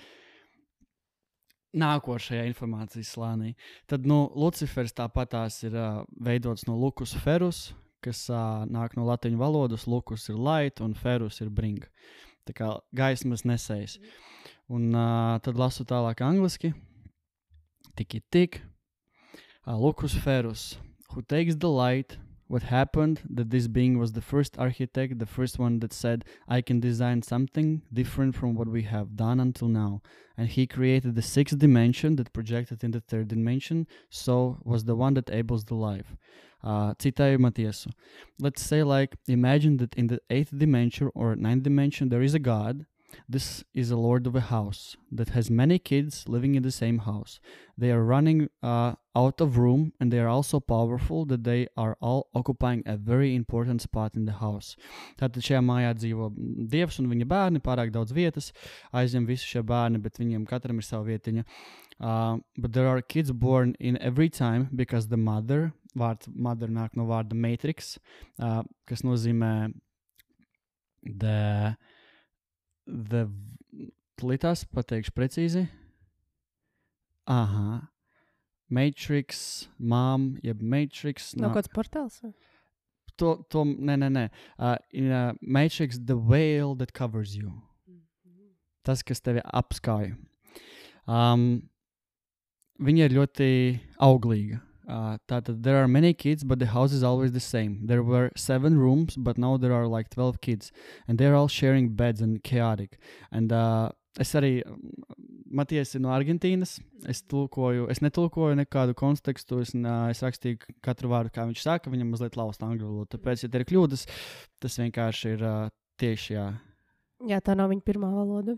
Nākošajā informācijas slānī. Tad nu, Lucifers tāpat tās ir uh, veidots no Lukas Ferus, kas uh, nāk no latviešu valodas. Lukas ir light un Ferus ir bring. Tā kā gaismas nesējs. Un uh, tad lasu tālāk angliski. Tik ir tik. Uh, Lukas Ferus, who takes the light. What happened that this being was the first architect, the first one that said, I can design something different from what we have done until now. And he created the sixth dimension that projected in the third dimension, so was the one that enables the life. Uh, citēju. Let's say, like, imagine that in the eighth dimension or ninth dimension there is a God. This is a lord of a house that has many kids living in the same house. They are running uh, out of room and they are also powerful that they are all occupying a very important spot in the house. Tātad šajā mājā dzīvo dievs un viņa bērni, pārāk daudz vietas, aizņem visi šie bērni, bet viņiem katram ir sava vietiņa. Uh, but there are kids born in every time because the mother, vārds mother nāk no vārda matrix, uh, kas nozīmē the, the Tūlītās pateikšu precīzi. Aha. Matrix, mom, jeb Matrix. Nav nā- kāds portāls? vai? to, to, nē, nē, nē. Uh, in uh, Matrix, the veil that covers you. Tas, kas tevi apskauj. Um, viņa ir ļoti auglīga. Uh, tātad, there are many kids, but the house is always the same. There were seven rooms, but now there are like 12 kids. And they're all sharing beds and chaotic. And uh, es arī, Matijas ir no Argentīnas. Es tulkoju, es netulkoju nekādu kontekstu. Es, nā, es rakstīju katru vārdu, kā viņš saka. Viņam mazliet lausta angļu valoda. Tāpēc, ja te ir kļūdas, tas vienkārši ir uh, tieši jā. Jā, tā nav viņa pirmā valoda.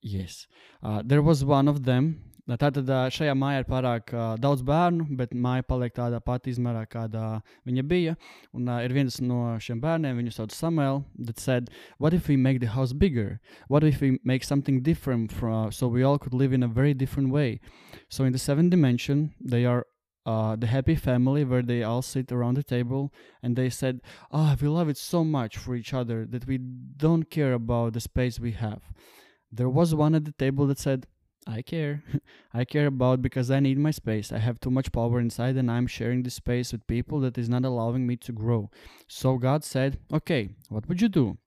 Yes. Uh, there was one of them. Tātad uh, šajā mājā ir pārāk uh, daudz bērnu, bet māja paliek tādā pati izmērā, kādā viņa bija. Un ir viens no šiem bērniem, viņu sauc Samuel, that said, What if we make the house bigger? What if we make something different from, so we all could live in a very different way? So in the seventh dimension, they are uh, the happy family where they all sit around the table and they said, Oh, we love it so much for each other that we don't care about the space we have. There was one at the table that said, I care. [laughs] I care about because I need my space. I have too much power inside and I'm sharing this space with people that is not allowing me to grow. So God said, Okay, what would you do?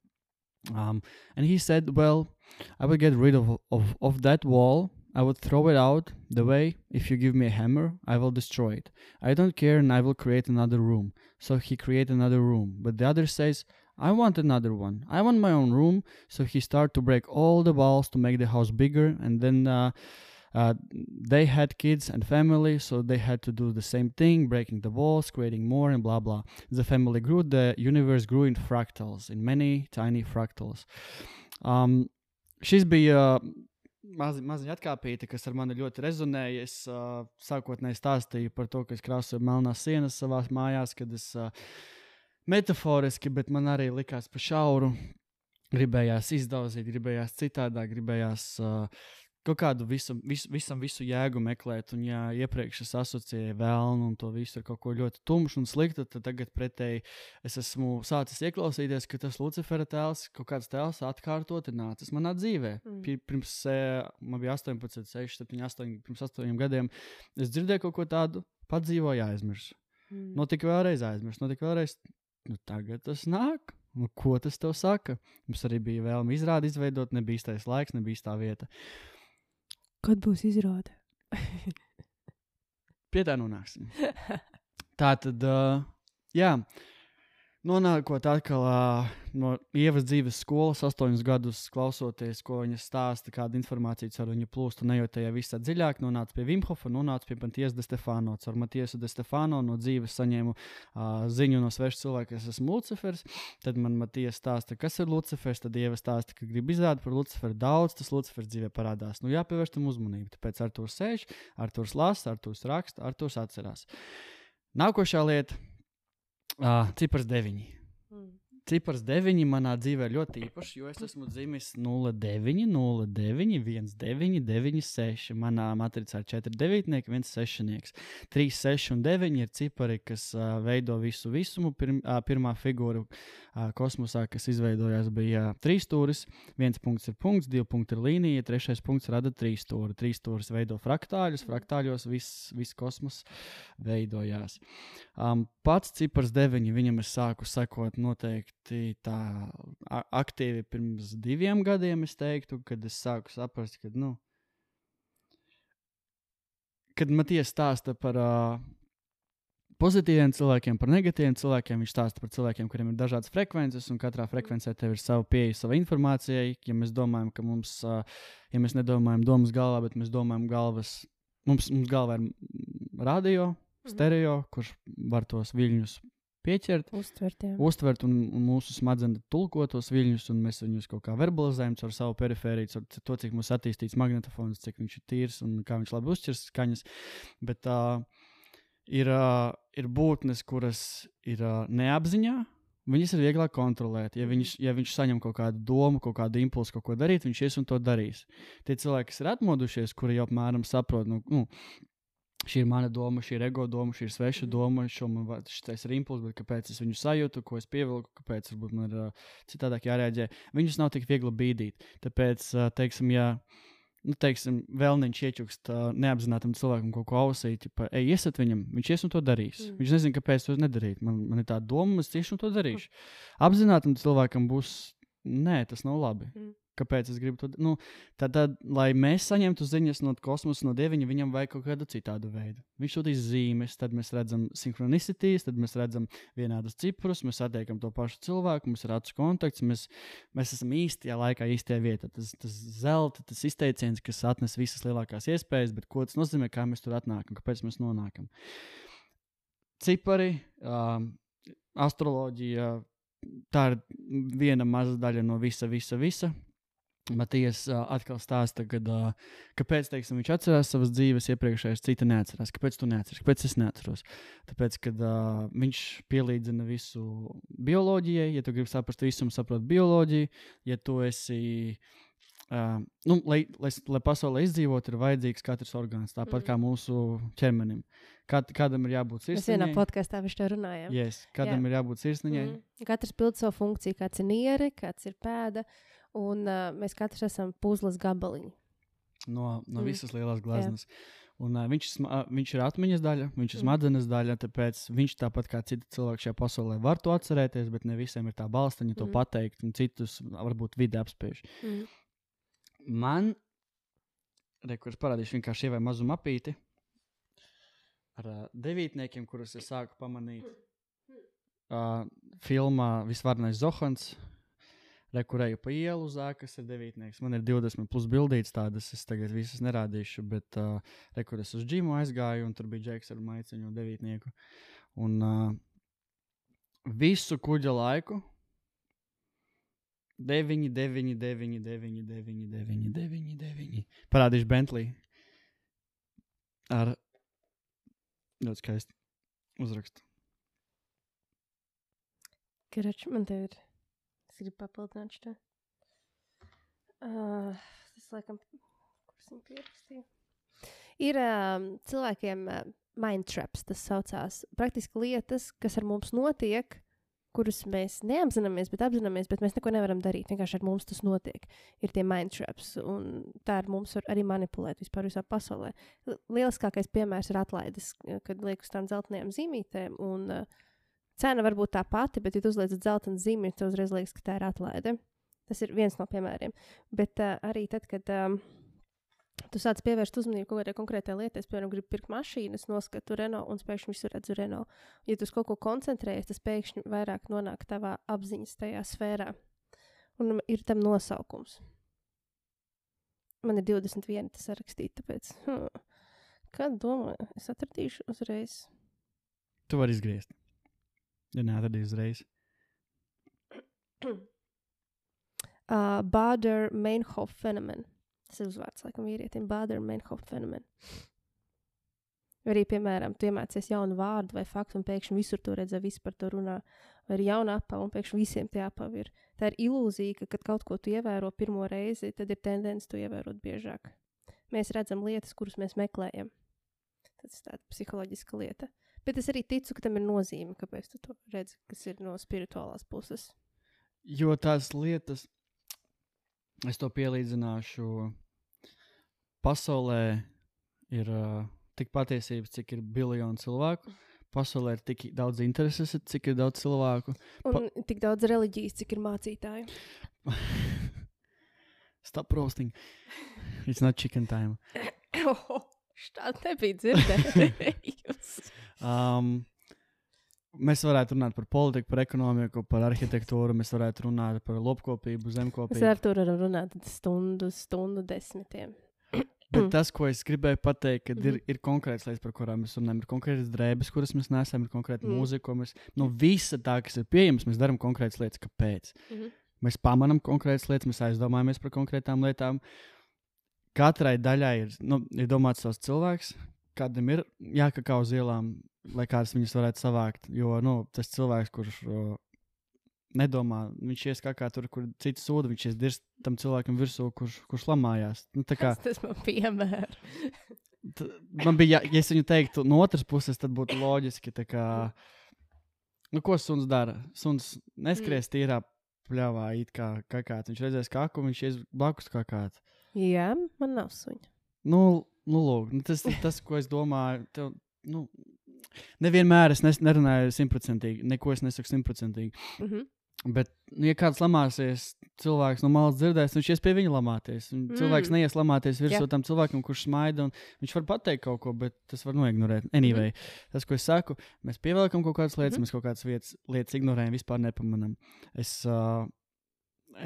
Um, and he said, Well, I would get rid of, of, of that wall. I would throw it out the way. If you give me a hammer, I will destroy it. I don't care and I will create another room. So he created another room. But the other says, I want another one. I want my own room. So he started to break all the walls to make the house bigger. And then uh, uh, they had kids and family, so they had to do the same thing, breaking the walls, creating more, and blah blah. The family grew. The universe grew in fractals, in many tiny fractals. Um, šis bija mazi, maziņa atkāpīte, kas ar mani ļoti rezonēja. Es uh, sākotnēji stāstīju par to, ka es krāsoju melnās sienas savā mājās, kad es uh, metaforiski, bet man arī likās pa šauru. Gribējās izdaudzīt, gribējās citādāk, gribējās uh, kaut kādu visu, visu, visam visu jēgu meklēt. Un, ja iepriekš es asociēju vēlnu un to visu ar kaut ko ļoti tumšu un sliktu, tad tagad pretēji es esmu sācis ieklausīties, ka tas Lucifera tēls, kaut kāds tēls atkārtot ir nācis manā dzīvē. Mm. Pi- Pirms man bija 18, 6, 7, 8, pirms 8 gadiem. Es dzirdēju kaut ko tādu, padzīvoju, aizmirsu. Mm. Notika vēlreiz aizmirst, notika vēlreiz. Nu, tagad tas nāk. Nu, ko tas tev saka? Mums arī bija vēlme izrādi izveidot, nebija īstais laiks, nebija īstā vieta. Kad būs izrāde? Pie tā nonāksim. Tā tad, uh, jā, Nonākot atkal uh, no ievas dzīves skolas, astoņus gadus klausoties, ko viņa stāsta, kāda informācija caur viņu plūst, un ejot tajā visā dziļāk, nonāca pie Vimhofa, nonāca pie Matijas de Stefano. Caur Matiesu de Stefano no dzīves saņēmu uh, ziņu no sveša cilvēka, ka es esmu Lucifers. Tad man Matijas stāsta, kas ir Lucifers, tad ieva stāsta, ka grib izrādīt par Luciferu daudz, tas Lucifers dzīvē parādās. Nu, jāpievērš tam uzmanību. Tāpēc ar to sēž, ar to lasa, ar to raksta, ar to atcerās. Nākošā lieta Uh, cipars 9. Cipars 9 manā dzīvē ļoti īpašs, jo es esmu dzimis 09, 09, 19, 96. Manā matricā ir 4 devītnieki, 1 sešnieks. 3, 6 un 9 ir cipari, kas uh, veido visu visumu. Pirm, uh, pirmā figūra uh, kosmosā, kas izveidojās, bija uh, trīs stūris. Viens punkts ir punkts, divi punkti ir līnija, trešais punkts rada trīs stūri. Trīs stūris veido fraktāļus, fraktāļos viss vis kosmos veidojās. Um, pats cipars 9, viņam es sāku sekot noteikti tā a- aktīvi pirms diviem gadiem, es teiktu, kad es sāku saprast, ka, nu, kad Matijas stāsta par uh, pozitīviem cilvēkiem, par negatīviem cilvēkiem. Viņš stāsta par cilvēkiem, kuriem ir dažādas frekvences, un katrā frekvencē tev ir sava pieeja savai informācijai. Ja mēs domājam, ka mums, uh, ja mēs nedomājam domas galvā, bet mēs domājam galvas, mums, mums galvā ir radio, stereo, kurš var tos viļņus pieķert. Uztvert, jā. Uztvert un, un mūsu smadzenes tulko tos viļņus, un mēs viņus kaut kā verbalizējam caur savu perifēriju, caur to, cik mums attīstīts magnetofons, cik viņš ir tīrs un kā viņš labi uzķers skaņas. Bet uh, ir, uh, ir būtnes, kuras ir uh, neapziņā. Viņas ir vieglāk kontrolēt. Ja viņš, ja viņš saņem kaut kādu domu, kaut kādu impulsu, kaut ko darīt, viņš ies un to darīs. Tie cilvēki, kas ir atmodušies, kuri jau apmēram saprot, nu, nu, šī ir mana doma, šī ir ego doma, šī ir sveša Mhm. doma, man šis ir impulss, bet kāpēc es viņu sajūtu, ko es pievilku, kāpēc varbūt man ir uh, citādāk jārēģē. Viņus nav tik viegli bīdīt. Tāpēc, uh, teiksim, ja nu, teiksim, vēlniņš iečukst uh, neapzinātam cilvēkam kaut ko ausī, pa, ej, iesat viņam, viņš ies un to darīs. Mm. Mm. Viņš nezina, kāpēc to nedarīt. Man, man ir tā doma, es tieši to darīšu. Apzinātam cilvēkam būs, nē, tas nav labi. Mm. Kāpēc es gribu to darīt? Nu, tad, tad, lai mēs saņemtu ziņas no kosmosa, no dieviņa, viņam vajag kaut kādu citādu veidu. Viņš sūtīs zīmes, tad mēs redzam sinhronisitīs, tad mēs redzam vienādus ciprus, mēs satiekam to pašu cilvēku, mums ir acu kontakts, mēs, mēs esam īstajā laikā, īstajā vietā. Tas, tas zelta, tas izteiciens, kas atnes visas lielākās iespējas, bet ko tas nozīmē, kā mēs tur atnākam, kāpēc mēs nonākam. Cipari, um, astroloģija, tā ir viena maza daļa no visa, visa, visa. Uh, atkal stāsta, kad, uh, kāpēc teiksim, viņš atcerās savas dzīves iepriekšējās, cita neatcerās. Kāpēc tu neatceries? Kāpēc es neatceros? Tāpēc, kad uh, viņš pielīdzina visu bioloģijai, ja tu gribi saprast visu, saprot bioloģiju, ja tu esi. Uh, nu, lai, lai, lai pasaulē izdzīvotu, ir vajadzīgs katrs orgāns, tāpat Mhm. mm. kā mūsu ķermenim. Kā, kādam ir jābūt Mēs vienā sirsniņai? podkāstā par to runājām. Yes, kādam Jā. ir jābūt sirsniņai? Mm. Katrs pild savu funkciju, kāds ir nieri, kāds ir pēda, un uh, mēs katrs esam puzles gabaliņi. no, no Mm. mm. visas lielās gleznas. Un, uh, viņš, sma- viņš ir atmiņas daļa, viņš ir smadzenes daļa, tāpēc viņš tāpat kā citi cilvēki šajā pasaulē var to atcerēties, bet ne visiem ir tā balstaņa to Mm. pateikt, un citus varbūt vidi apspiež. Mm. Man, rekurors parādīšu vienkārši ievai mazu mapīti ar uh, devītniekiem, kurus es sāku pamanīt. Uh, filmā Visvarnais Zohans. Rekurēju pa ielu uz ēkas ir devītnieks. Man ir 20 plus bildītas tādas, es tagad visas nerādīšu, bet uh, rekurors uz džimu aizgāju, un tur bija Džeks ar maiciņu un devītnieku. Un uh, visu kuģa laiku 9, 9, 9, 9, 9, 9, 9, 9. Parādīšu Bentley ar ļoti skaistu uzrakstu. Karač, man te ir. Es gribu papildināt šo. Uh, tas, laikam, kurš viņu pierakstīja. Ir um, cilvēkiem uh, mind traps, tas saucās. Praktiski lietas, kas ar mums notiek, kuras mēs neapzināmies, bet apzināmies, bet mēs neko nevaram darīt. Vienkārši ar mums tas notiek. Ir tie mind traps, un tā ar mums var arī manipulēt vispār visā pasaulē. Lieliskākais piemērs ir atlaides, kad liek uz tām dzeltenajām zīmītēm. Un, uh, Cena var būt tā pati, bet, ja tu uzliec dzeltenu zīmi, tad uzreiz liekas, ka tā ir atlaide. Tas ir viens no piemēriem. Bet uh, arī tad, kad um, tu sāc pievērst uzmanību kaut kādai konkrētai lietai. Piemēram, gribu pirkt mašīnu, es noskatu Renault un pēkšņi visur redzu Renault. Ja tu uz kaut ko koncentrējies, tas pēkšņi vairāk nonāk tavā apziņas tajā sfērā. Un ir tam nosaukums. Man ir 21, tas sarakstīts, tāpēc. Hmm. Kad domāju, es atradīšu uzreiz. Tu vari izgriezt. Neatradīsi uzreiz. [clears throat] Uh, Bader Meinhof fenomens. Tas ir uzvārds, laikam, vīrietim. Bader Meinhof fenomens. Arī, piemēram, tu iemācies jaunu vārdu vai faktu, un pēkšņi visur to redzē, visi par to runā. Vai ir jauna apava, un pēkšņi visiem tie apavi ir. Tā ir ilūzija, ka, kad kaut ko tu ievēro pirmo reizi, tad ir tendence to ievērot biežāk. Mēs redzam lietas, kuras mēs meklējam. Tas ir tāda psiholoģiska lieta. Bet es arī ticu, ka tam ir nozīme, kāpēc tu to redzi, kas ir no spirituālās puses. Jo tās lietas, es to pielīdzināšu, pasaulē ir uh, tik patiesības, cik ir biljoni cilvēku. Pasaulē ir tik daudz intereses, cik ir daudz cilvēku. Un pa... tik daudz reliģijas, cik ir mācītāju. [laughs] Stop roasting. It's not chicken time. oh, [laughs] Šādi nebija dzirdējusi. [laughs] um, Mēs varētu runāt par politiku, par ekonomiku, par arhitektūru, mēs varētu runāt par lopkopību, zemkopību. Mēs ar to varam runāt stundu, stundu desmitiem. Bet [clears throat] tas, ko es gribēju pateikt, ka mm -hmm. ir, ir konkrēts lietas, par kurām mēs runājam, ir konkrētas drēbes, kuras mēs nesam, ir konkrēta mm. mūzika, ko mēs no visa tā, kas ir pieejams, mēs darām konkrētas lietas. Kāpēc? Mm -hmm. Mēs pamanām konkrētas lietas, mēs aizdomājamies par konkrētām lietām. Katrai daļai ir, nu, ir domāts savs cilvēks, kādam ir jākakā uz ielām, lai kādas viņas varētu savākt. Jo nu, tas cilvēks, kurš uh, nedomā, viņš ies kā, kā tur, kur cits sūda, viņš ies dirst tam cilvēkam virsū, kurš, kurš lamājās. Nu, kā, tas man piemēra. [laughs] man bija, ja, es viņu teiktu no otras puses, tad būtu loģiski, kā, nu, ko suns dara. Suns neskries mm. tīrā pļāvā, it kā kakāt. Viņš redzēs kaku, viņš ies blakus kakāt. Jā, man nav suņa. Nu, nu lūk, nu, tas ir tas, ko es domāju. Tev, nu, nevienmēr es nes, nerunāju simtprocentīgi, neko es nesaku simtprocentīgi. Mm -hmm. Bet, nu, ja kāds lamāsies, cilvēks no malas dzirdēs, viņš ies pie viņa lamāties. Mm. Cilvēks neies lamāties virsū yeah. tam cilvēkam, kurš smaida. Viņš var pateikt kaut ko, bet tas var noignorēt. Anyway, mm. tas, ko es saku, mēs pievelkam kaut kādas lietas, mm. mēs kaut kādas vietas, lietas ignorējam, vispār nepamanām. Es uh,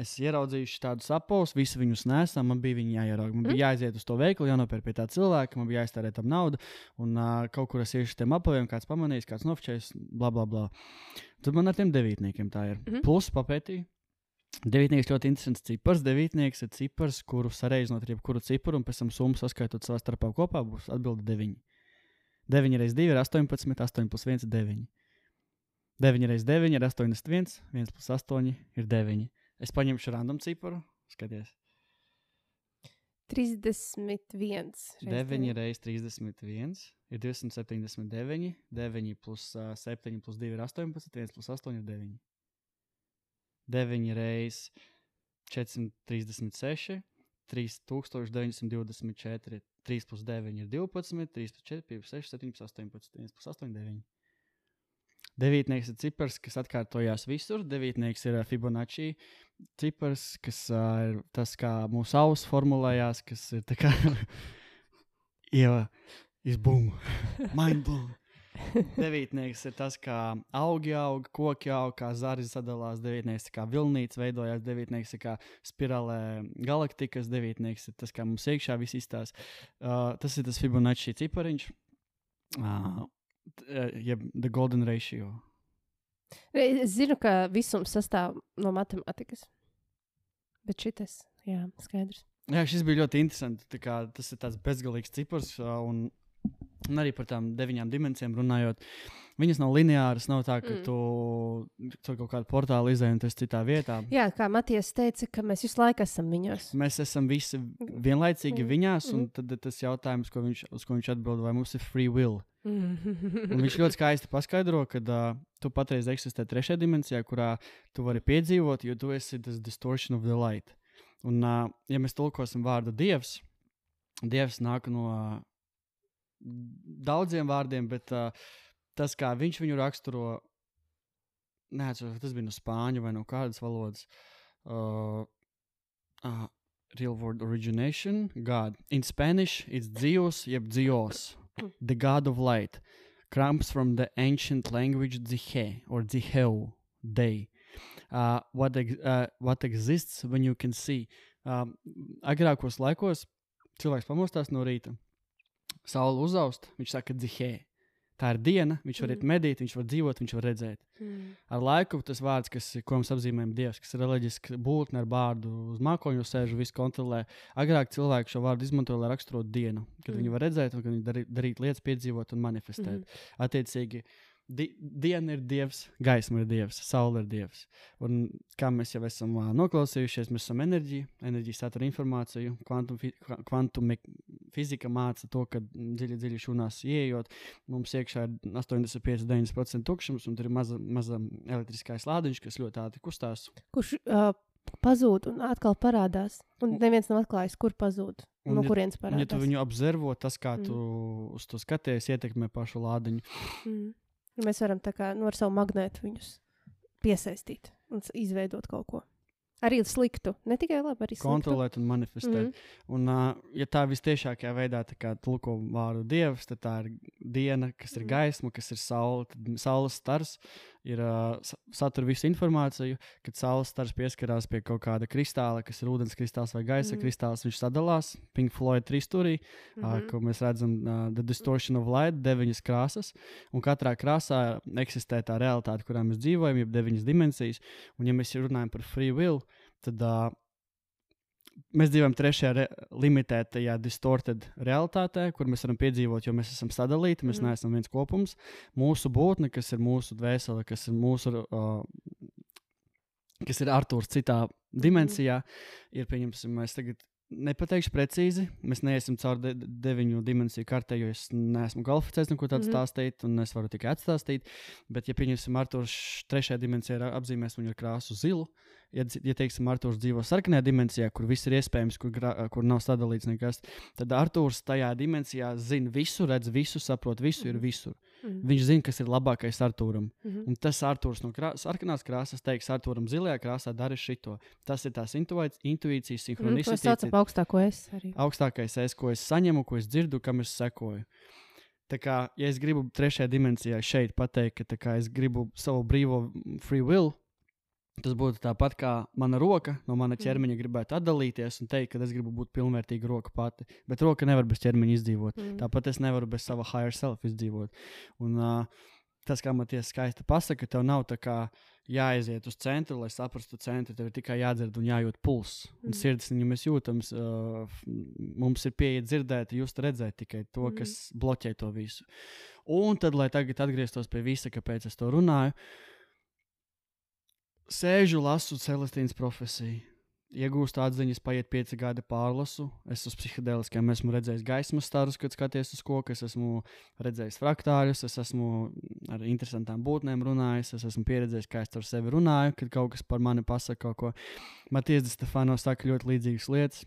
es ieraudzīju tādu sapulci, visi viņus nesam, man bija jāierauga. Man bija jāiziet uz to veikalu, jānopērk pie tā cilvēka, man bija jāiztērē tam naudu, un uh, kaut kur es iešu tiem apaviem, kāds pamanīs, kāds nofčējis, bla, bla, bla. Tad man ar tiem devītniekiem tā ir. Mm. Plus papētīju. Devītnieks ļoti interesants cipars. Devītnieks ir cipars, kuru sareizinot ar jebkuru ciparu, un pēc tam summu saskaitot savā starpā kopā, būs atbilde 9. 9 reizes 2 ir 18, 8 plus 1 ir 9. 9 reizes 9 ir 81, 1 plus 8 ir 9. Es paņemšu random ciparu. Skaties. 31. 9 reizes 31 ir 279. 9 plus uh, 7 plus 2 ir 18. 1 plus 8 ir 9. 9 reizes 436. 3924, 3 plus 9 ir 12, 3 plus 4, 5, 6, 7, 18, 1 plus 8, 9. Devītnieks ir cipars, kas atkārtojās visur. Devītnieks ir Fibonacci cipars, kas uh, ir tas, kā mūsu auss formulējās, kas ir tā kā [laughs] jau izbūmu, [laughs] mind blown. Devītnieks ir tas, kā augi aug, koki aug, kā zari sadalās. Devītnieks ir kā vilnīts, veidojās. Devītnieks ir kā spirālē galaktikas. Devītnieks ir tas, kā mums iekšā viss izstāsta. Uh, tas ir tas Fibonacci cipariņš. Uh, jeb the golden ratio. Es zinu, ka visums sastāv no matemātikas. Bet šis, jā, skaidrs. Jā, šis bija ļoti interesants. Tas ir tāds bezgalīgs cipars, un, un arī par tām deviņām dimensijām runājot. Viņas nav lineāras, nav tā, ka mm. tu tur kaut kādu portālu izdevi un tas citā vietā. Jā, kā Matijas teica, ka mēs visu laiku esam viņos. Mēs esam visi vienlaicīgi mm. viņās, un mm. tad tas jautājums, ko viņš, uz ko viņš atbild, vai mums ir free will. Un viņš ļoti skaisti paskaidro, ka uh, tu patreiz eksistē trešajā dimensijā, kurā tu vari piedzīvot, jo tu esi tas distortion of the light. Un, uh, ja mēs tulkosim vārdu dievs, dievs nāk no uh, daudziem vārdiem, bet uh, tas, kā viņš viņu raksturo, neatceros, tas bija no spāņu vai no kādas valodas. Uh, uh, real word origination, God. In Spanish, it's Dios, yep, Dios, the God of light. Comes from the ancient language Dihe or Diheu, they. Uh, what, ex- uh, what exists when you can see. Um, agrākos laikos cilvēks pamostās no rīta, saule uzaust, viņš saka, Dihē. Tā ir diena, viņš var iet Mm. medīt, viņš var dzīvot, viņš var redzēt. Mm. Ar laiku tas vārds, kas, ko mēs apzīmējam, Dievs, kas ir reliģiska būtne ar vārdu, uz mākoņu sēž, visu kontrolē. Agrāk cilvēki šo vārdu izmantoja, lai raksturotu dienu, kad mm. Mm. viņi var redzēt, kad viņi darīt, darīt lietas, piedzīvot un manifestēt. Mm Mhm. -hmm. Di diena ir Dievs, gaisma ir Dievs, saule ir Dievs. Un kā mēs jau esam ā, noklausījušies, mēs esam enerģija, enerģija satura informāciju, kvantum, fi kva- kvantum fizika māca to, ka dziļi, dziļi šūnās ieejot, mums iekšā ir 85-90% tukšums, un tur ir maza, maza elektriskais lādiņš, kas ļoti ātri kustās. Kurš uh, pazūd un atkal parādās. Un neviens nav atklājis, kur pazūd. Un No ja- kurienes Un, ja tu parādās. viņu observo, tas, kā Mm. tu uz to skaties, ietekmē pašu lādiņu. Mm. Un Mēs varam tā kā nu, ar savu magnētu viņus piesaistīt un izveidot kaut ko. Arī sliktu, ne tikai labi, arī sliktu. Kontrolēt un manifestēt. Mhm. Un, uh, ja tā visciešākajā veidā tā kā tulko vārdu dievs, tad tā ir diena, kas ir Mhm. gaisma, kas ir saule. Tad saules stars ir uh, sa- satur visu informāciju. Kad saules stars pieskarās pie kaut kāda kristāla, kas ir ūdens kristāls vai gaisa Mhm. kristāls, viņš sadalās. Pink Floyd trīs stūrī, mm -hmm. uh, ko mēs redzam, uh, The Distortion of Light, deviņas krāsas. Un katrā krāsā eksistē tā realitāte, kurā mēs dzīvojam, jeb deviņas dimensijas. Un, ja mēs runājam par free will, tad uh, mēs dzīvojam trešajā re limitētajā, distorted realitātē, kur mēs varam piedzīvot, jo mēs esam sadalīti, mēs mm. Neesam viens kopums. Mūsu būtne, kas ir mūsu dvēsele, kas ir mūsu. Uh, Kas ir Arthurs citā dimensijā, ir pieņemsim, mēs tagad nepateikšu precīzi. Mēs neiesim cauri de deviņu dimensiju kartē, jo es neesmu kvalificēts neko tādu mm. -hmm. stāstīt, un es varu tikai atstāstīt. Bet, ja pieņemsim, Arthurs trešajā dimensijā apzīmēs viņu ar krāsu zilu, ja, ja teiksim, Arthurs dzīvo sarkanajā dimensijā, kur viss ir iespējams, kur, gra- kur nav sadalīts nekas, tad Arthurs tajā dimensijā zina visu, redz visu, saprot visu, ir Mhm. visur. Mhm. Viņš zina, kas ir labākais Arthūram. Mhm. Un tas Arthurs no krā, sarkanās krāsas teiks, Arthūram zilajā krāsā dara šito. Tas ir tās intuīcijas, Mhm, es saucu sinhronicitātes, par augstāko es arī. augstākais es, ko es saņemu, ko es dzirdu, kam es sekoju. Tā kā, ja es gribu trešajā dimensijā šeit pateikt, ka kā es gribu savu brīvo mm, free will, tas būtu tāpat kā mana roka no mana ķermeņa gribētu atdalīties un teikt, ka es gribu būt pilnvērtīga roka pati. Bet roka nevar bez ķermeņa izdzīvot. Mhm. Tāpat es nevaru bez sava higher self izdzīvot. Un, uh, tas, kā man tiesa skaisti pasaka, tev nav tā kā jāaiziet uz centru, lai saprastu centru. Tev ir tikai jādzird un jājūt pulss. Un Mhm. sirdsniņu mēs jūtam. Uh, f- mums ir pieeja dzirdēt, just redzēt tikai to, Mhm. kas bloķē to visu. Un tad, lai tagad atgrieztos pie visa, kāpēc es to runāju, sēžu, lasu Celestīnas profesiju. Iegūstu atziņas, paiet pieci gadi pārlasu. Es uz psihedēliskiem esmu redzējis gaismas starus, kad skaties uz koku. Es esmu redzējis fraktāļus, es esmu ar interesantām būtnēm runājis. Es esmu pieredzējis, kā es ar sevi runāju, kad kaut kas par mani pasaka kaut ko. Matijas Stefano saka ļoti līdzīgas lietas.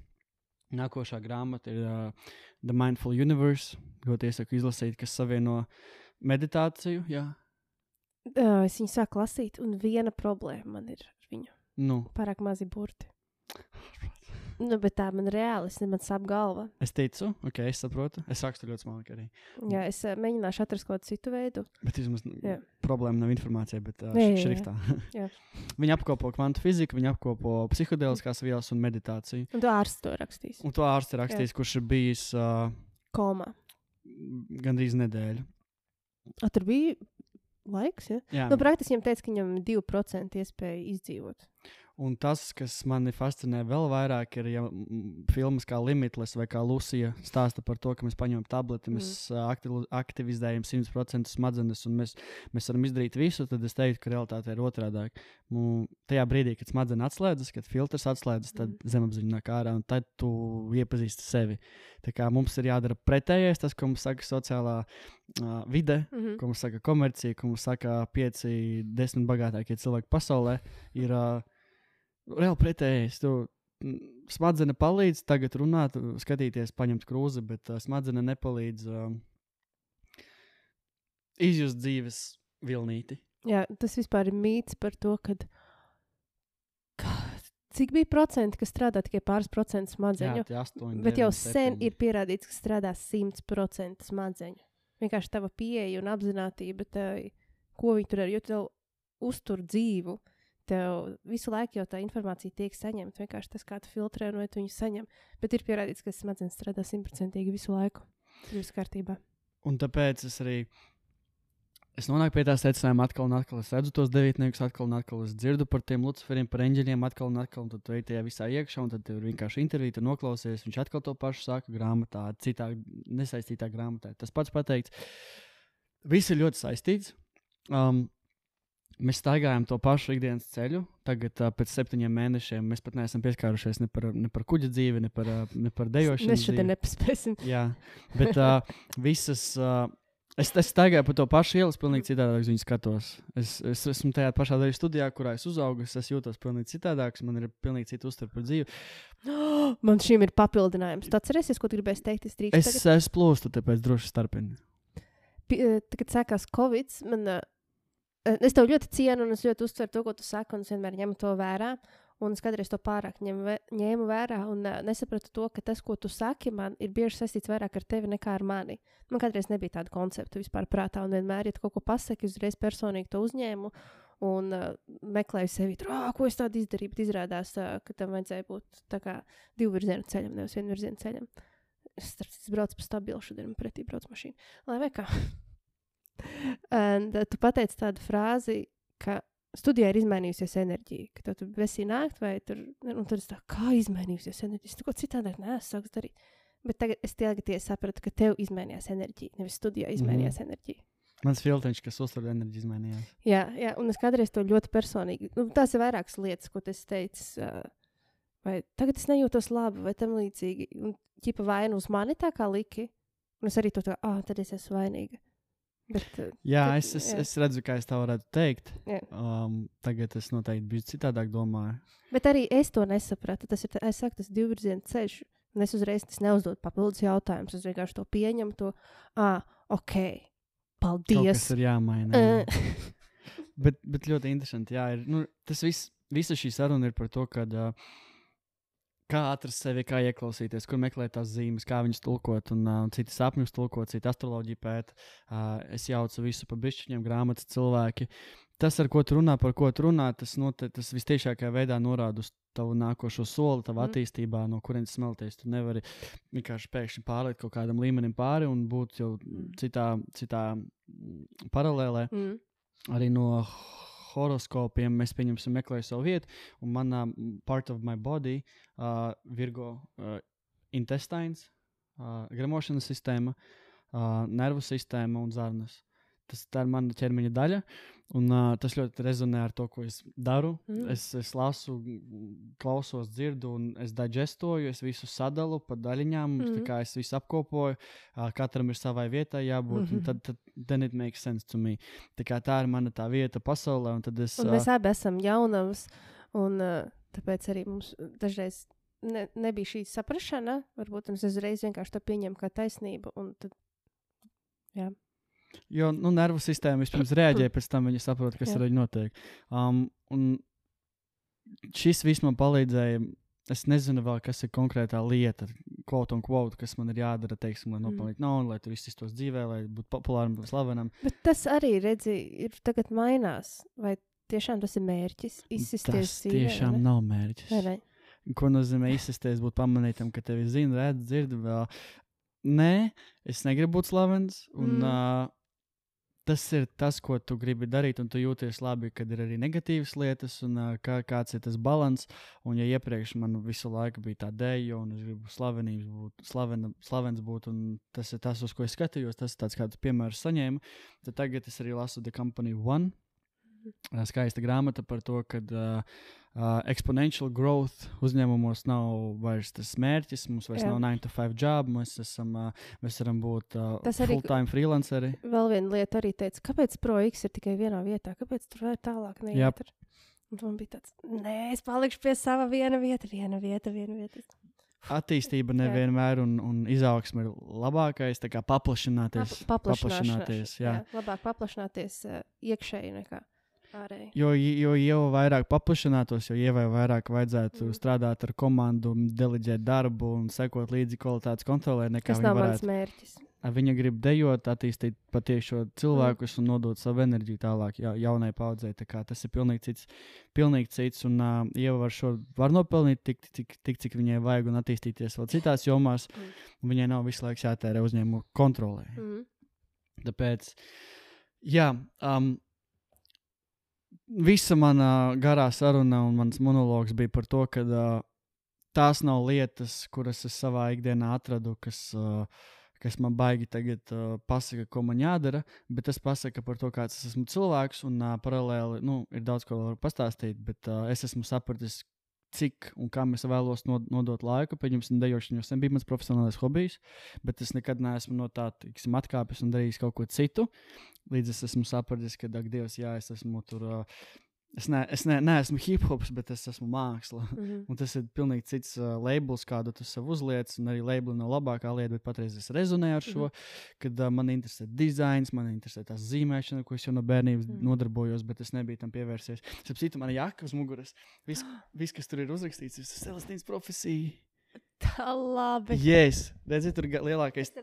Nākošā grāmata ir uh, The Mindful Universe. Ļoti iesaku izlasīt, kas savieno meditāciju. Jā, Uh, es viņu sāku lasīt, un viena problēma man ir ar viņu. nu, Pārāk mazi burti. Nu, bet tā man reāli, es man sāp galva. es ticu, ok, es saprotu. Es rakstu ļoti smalki arī. Jā, es uh, mēģināšu atrast kaut kādu citu veidu. Bet vismaz Jā. problēma nav informācija, bet uh, Jā, jā, jā. šriftā. Jā. [laughs] viņi apkopo kvantu fiziku, viņi apkopo psiholoģiskās vielas un meditāciju. Un tu ārsts to rakstīs. Un to ārsts ir rakstījis, kurš ir bijis uh, Komā. gandrīz nedēļu. A, tur bija laiks, ja? Jā. Nu, praktiski viņam teica, ka viņam ir 2% iespēja izdzīvot. Un tas, kas mani fascinē vēl vairāk, ir ja, mm, filmas kā Limitless vai kā Lucija stāsta par to, ka mēs paņemam tableti, Mm. mēs aktivizējam 100% smadzenes un mēs, mēs varam izdarīt visu, tad es teiktu, ka realitāte ir otrādi. Tajā brīdī, kad smadzenes atslēdzas, kad filtrs atslēdzas, tad Mm. mm. zemapziņa nāk ārā un tad tu iepazīsti sevi. Tā kā mums ir jādara pretējais, tas, ko mums saka sociālā uh, vide, Mhm. ko mums saka komercija, ko mums saka pieci, desmit bagātākie cilvēki pasaulē, ir uh, reāli pretējais. Tu, Smadzene palīdz tagad runāt, skatīties, paņemt krūzi, bet uh, smadzenes nepalīdz uh, izjust dzīves vilnīti. Jā, tas vispār ir mīts par to, ka cik bija procenti, kas strādā tikai pāris procentu Jā, smadzeņu. tie astoņi. Bet jau deviņi, sen septiņi. ir pierādīts, ka strādā 100% smadzeņu. Vienkārši tava pieeja un apziņotība, ko viņi tur dara, jo tev uztur dzīvu. Tev visu laiku jau tā informācija tiek saņemta. Vienkārši tas, kā tu filtrē, un vai tu viņu saņem. Bet ir pierādīts, ka smadzenes strādā simtprocentīgi visu laiku. Viss kārtībā. Un tāpēc es arī es nonāku pie tā secinājuma, atkal un atkal es redzu tos devītniekus, atkal un atkal es dzirdu par tiem luciferiem, par eņģeļiem, atkal un atkal. Un tad tu ej tajā visā iekšā, un tad tur vienkārši intervija, tu noklausies. Viņš atkal to pašu saka grāmatā, citā nesaistītā grāmatā. Tas pats pateikts. Viss ir ļoti saistīts. Um, Mēs staigājam to pašu ikdienas ceļu. Tagad, pēc septiņiem mēnešiem, mēs pat neesam pieskārušies ne par, ne par kuģa dzīvi, ne par, ne par dejošanu. Mēs šodien nepaspēsim. Jā, bet uh, visas. Uh, es, es staigāju pa to pašu ielu, pilnīgi citādāk viņu skatos. Es, es esmu tajā pašā daļā studijā, kurā es uzaugu. Es, es jūtos pilnīgi citādāk, man ir pilnīgi cita uztvere par dzīvi. Man šim ir papildinājums. Tu atceries, ko gribēji teikt? Es Es, es plūstu, tāpēc droši eh, Tagad sākās Covid. Man, es tev ļoti cienu, un es ļoti uztveru to, ko tu saki, un es vienmēr ņemu to vērā. Un es kādreiz to pārāk ņemu, vē- ņēmu vērā, un uh, nesapratu to, ka tas, ko tu saki, man ir bieži saistīts vairāk ar tevi nekā ar mani. Man kādreiz nebija tāda koncepta vispār prātā, un vienmēr, ja tu kaut ko pasaki, uzreiz personīgi to uzņēmu un uh, meklēju sevi, tur, ah, ko es tādu izdarīju. Bet izrādās, uh, ka tam vajadzēja būt tā kā divu virzienu ceļam, nevis vienu virzienu ceļam. Es starp citu braucu pa stabilu, šodien pretī brauc mašīna. Lai vai kā. [laughs] Un tu pateici tādu frāzi, ka studijā ir izmainījusies enerģija, ka tev tur besī nākt, vai tur, es tā kā izmainījusies enerģija. Es neko citādāk neesmu sācis darīt. Bet tagad es tagad sapratu, ka tev izmainījās enerģija, nevis studijā izmainījās mm enerģija. Mans filtriņš, kas uztur enerģiju, izmainījās. Jā, jā, un es kādreiz to ļoti personīgi. Nu, tās ir vairākas lietas, ko es teicu. Uh, vai tagad es nejūtos labi, vai tam līdzīgi. Un ķipa vaina uz mani tā kā liki. Un es arī to tā, ah, tad es esmu vainīga. Bet, uh, Jā, Tad- es, es, jā. es redzu, kā es tā varētu teikt. Jā. Um, tagad es noteikti biju citādāk domāju. bet arī es to nesapratu. Tas ir, tā- saku, tas divvirziena ceļš. Un es uzreiz tas neuzdodu papildus jautājumus. Es vienkārši to pieņemu, to, ah, ok, paldies. ir jāmaina. jā. Uh, [laughs] Bet, bet ļoti interesanti. Jā, ir, nu, tas viss, visa šī saruna ir par to, kad, uh, kā atrast sevi, kā ieklausīties, kur meklēt tās zīmes, kā viņas tulkot, un uh, citi sapņus tulkot, citi astroloģiju pēta. Uh, es jaucu visu pa bišķiņiem, grāmatas cilvēki. Tas, ar ko tu runā, par ko tu runā, tas, note, tas visciešākajā veidā norāda uz tavu nākošo soli, tavu Mm. attīstībā, no kurienes smelties. Tu nevari vienkārši pēkšņi pārliekt kaut kādam līmenim pāri un būt jau Mm. citā, citā paralēlē mm, arī no horoskopiem mēs pieņemsim, meklējam savu vietu. Un manā part of my body, uh, Virgo, uh, intestines, uh, gremošanas sistēma, uh, nervu sistēma un zarnas. Tas tā ir mana ķermeņa daļa, un uh, tas ļoti rezonē ar to, ko es daru. Mm. Es, es lasu, klausos, dzirdu, un es digestoju, es visu sadalu pa daļiņām, mm. Tā kā es visu apkopoju. Uh, katram ir savai vietai jābūt, mm. -hmm. tad, tad then it makes sense to me. Tā, kā tā ir mana tā vieta pasaulē, un es. Un mēs abi esam jaunavas, un uh, tāpēc arī mums dažreiz ne, nebija šī saprāšana. Varbūt es uzreiz vienkārši to pieņemu kā taisnību. un Tad, jā, Jo nu, nervu sistēma vispirms reaģē, pēc tam viņi saprot, kas Jā. ar viņu notiek. Um, un šis viss man palīdzēja. Es nezinu, vēl, kas ir konkrētā lieta, quote un quote, kas man ir jādara, teiksim, lai Mhm. nopelnītu naudu, lai tur viss iztos dzīvē, lai būtu populāram un slavenam. Bet tas arī, redzi, ir tagad mainās. Vai tiešām tas ir mērķis? Izsisties Tas tiešām nav mērķis. Vai ne? Ko nozīmē izsisties, būt pamanītam, ka tevi zina, redz, dzird vēl. Nē, es negribu būt slavens. Un, Mm. mm. uh, tas ir tas, ko tu gribi darīt, un tu jūties labi, kad ir arī negatīvas lietas, un kā, kāds ir tas līdzsvars. Un, ja iepriekš man visu laiku bija tā dēļa, un es gribu slavenības būt, slavena, slavens būt, un tas ir tas, uz ko es skatījos, tas ir tāds kāds piemērs saņēmu, tad tagad es arī lasu The Company One. Uh, Skaista grāmata par to, ka uh, uh, exponential growth uzņēmumos nav vairs tas mērķis. Mums vairs Jā. Nav 9 to 5 job, mēs, esam, uh, mēs varam būt uh, full-time freelanceri. Vēl viena lieta arī teica, kāpēc ProX ir tikai vienā vietā, kāpēc tur vajag tālāk neiet. Un man bija tāds, nē, es palikšu pie sava viena vieta, viena vieta, viena vieta. Attīstība nevienmēr un, un izaugsme ir labākais. Tā kā paplašināties. Pap- paplašināšanās, paplašināties jā. jā, labāk paplašināties uh, iekšēji nekā. Ārēji. Jo, jo jau vairāk paplašinātos, jo ievai vairāk vajadzētu Mm. strādāt ar komandu, deleģēt darbu un sekot līdzi kvalitātes kontrolē, nekā Tas nav mans varētu. mērķis. A, Viņa grib dejot, attīstīt patiešo cilvēkus Mm. un nodot savu enerģiju tālāk ja, jaunai paudzei. Tā kā Tas ir pilnīgi cits. Pilnīgi cits un uh, Ieva var šo var nopelnīt tik, tik, tik, cik viņai vajag un attīstīties vēl citās jomās. Mm. un Viņai nav visu laiku jātērē uzņēmumu kontrolē. Mm. Tāpēc, jā, um, visa mana garā saruna un mans monologs bija par to, ka uh, tās nav lietas, kuras es savā ikdienā atradu, kas, uh, kas man baigi tagad uh, pasaka, ko man jādara, bet tas pasaka par to, kāds es esmu cilvēks, un uh, paralēli nu, ir daudz ko varu pastāstīt, bet uh, es esmu sapratis, cik un kam es vēlos nod nodot laiku. Pieņemsim, dejošana jau sen bija mans profesionālais hobijs, bet es nekad neesmu no tā tiksim, atkāpis un darījis kaut ko citu. Līdz es esmu sapratis, ka, ak, Dievs, jā, es esmu tur. Uh, Es, ne, es ne, neesmu hip hops, bet es esmu māksla. Mm. Un tas ir pilnīgi cits uh, labels, kādu tu sev uzliec. Un arī labeli nav labākā lieta, bet patreiz es rezonēju ar šo, kad uh, man interesē dizains, man interesē tā zīmēšana, ko es jau no bērnības mm. nodarbojos, bet es nebiju tam pievērsies. Starp citu, man jaka uz muguras, viss, vis, kas tur ir uzrakstīts, ir Celestīnas profesija. Tā labi. Yes, redziet, tur lielākais,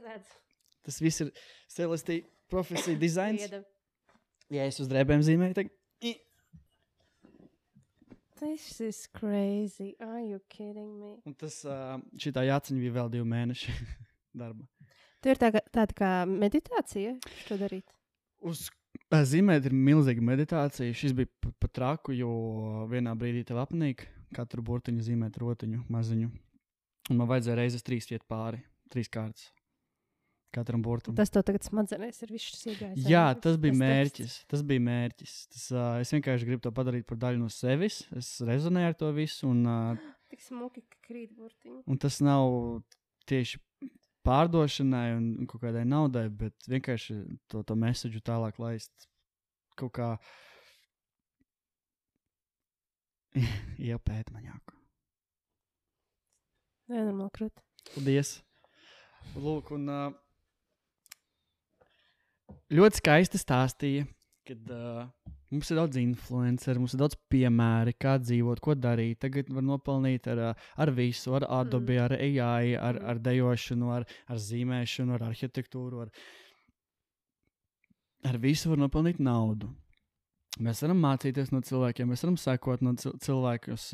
Es tas viss ir Celestīna profesija dizains. Ja es uz drēbēm zīmēju, i- This is crazy. Are you kidding me? un tas uh, šitā jāciņa bija vēl divi mēneši [laughs] darba. Tu ir tā, tāda kā meditācija, šo darīt. Uz zīmēt ir milzīga meditācija. Šis bija pa, pa traku, jo vienā brīdī tev apnīk katru burtiņu zīmēt rotiņu maziņu. Un man vajadzēja reizes trīs iet pāri, trīs kārtas katram burtam. Tas tev tagad smadzenēs ir viss šis iegājis. Jā, tas bija mērķis. Tas bija mērķis. Tas, uh, es vienkārši gribu to padarīt par daļu no sevis. Es rezonēju ar to visu. Un, uh, [gasps] Tik smuki, ka krīt burtiņi. un tas nav tieši pārdošanai un un kaut kādai naudai, bet vienkārši to, to mēsāģu tālāk laist kaut kā [laughs] iepēt man jāku. Nenormāli krūt. Paldies! Lūk, un uh, ļoti skaisti stāstīja, kad uh, mums ir daudz influenceru, mums ir daudz piemēru, kā dzīvot, ko darīt. Tagad var nopelnīt ar, ar visu, ar Adobe, ar AI, ar, ar dejošanu, ar, ar zīmēšanu, ar arhitektūru. Ar, ar visu var nopelnīt naudu. Mēs varam mācīties no cilvēkiem, mēs varam sekot no cil- cilvēkus,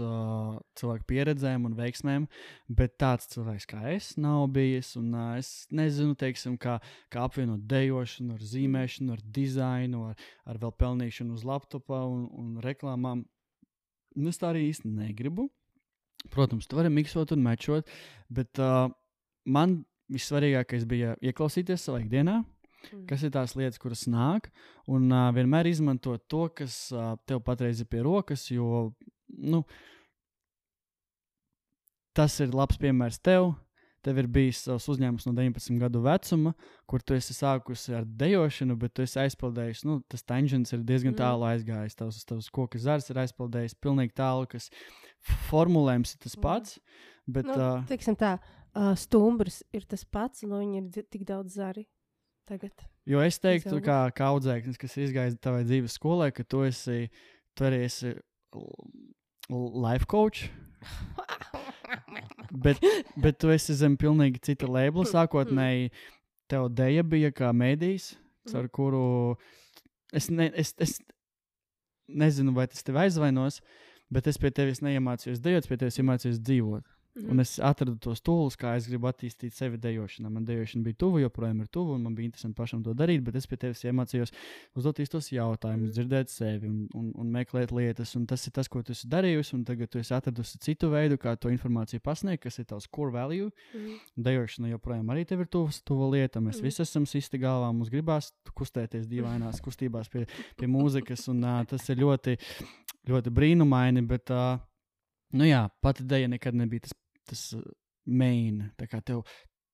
cilvēku pieredzēm un veiksmēm, bet tāds cilvēks kā es nav bijis. Un, es nezinu, teiksim, kā, kā apvienot dejošanu, ar zīmēšanu, ar dizainu, ar, ar vēl pelnīšanu uz laptopa un, un reklāmām. Es tā arī īsti negribu. Protams, tu vari miksot un mečot, bet uh, man vissvarīgākais bija ieklausīties savā ikdienā, Mm. kas ir tās lietas, kuras nāk, un uh, vienmēr izmantot to, kas uh, tev patreiz ir pie rokas, jo nu, tas ir labs piemērs tev. Tev ir bijis savs uzņēmums no 19 gadu vecuma, kur tu esi sākusi ar dejošanu, bet tu esi aizpildījis. Nu, tas tangents ir diezgan Mm. tālu aizgājis. Tavs, tavs koka zars ir aizpildījis pilnīgi tālu, kas formulējums ir tas Mm. pats. Bet, Nu, uh, tā, uh, stumbrs ir tas pats, un viņi ir tik daudz zari. Tagad. Jo es teiktu, Izauguši. kā, kā audzēknis, kas izgājis tavā dzīves skolē, ka tu esi, tu arī esi life coach, [laughs] bet, bet tu esi zem pilnīgi cita labela. Sākotnēji tev deja bija kā mēdījis, ar kuru es, ne, es, es nezinu, vai tas tev aizvainos, bet es pie tevis neiemācījos dejot, pie tevis iemācījos dzīvot. Mhm. Un es atradu tos tūlus, kā es gribu attīstīt sevi dejošanā. Man dejošana bija tuva, joprojām ir tuva, un man bija interesanti pašam to darīt, bet es pie tevis iemācījos uzdot īstos jautājumus, Mhm. dzirdēt sevi un, un, un meklēt lietas. Un tas ir tas, ko tu esi darījusi, un tagad tu esi atradusi citu veidu, kā to informāciju pasniegt, kas ir tavs core value. Mhm. Dejošana joprojām arī tev ir tuvs, tuva lieta. Mēs Mhm. visi esam sisti galvā, mums gribās kustēties dīvainās [laughs] kustībās pie, pie mūzikas, un uh, tas ir ļoti, ļoti brīnumaini. Bet, uh, nu jā, pati dēļa nekad nebija tas, tas uh, main. Tev.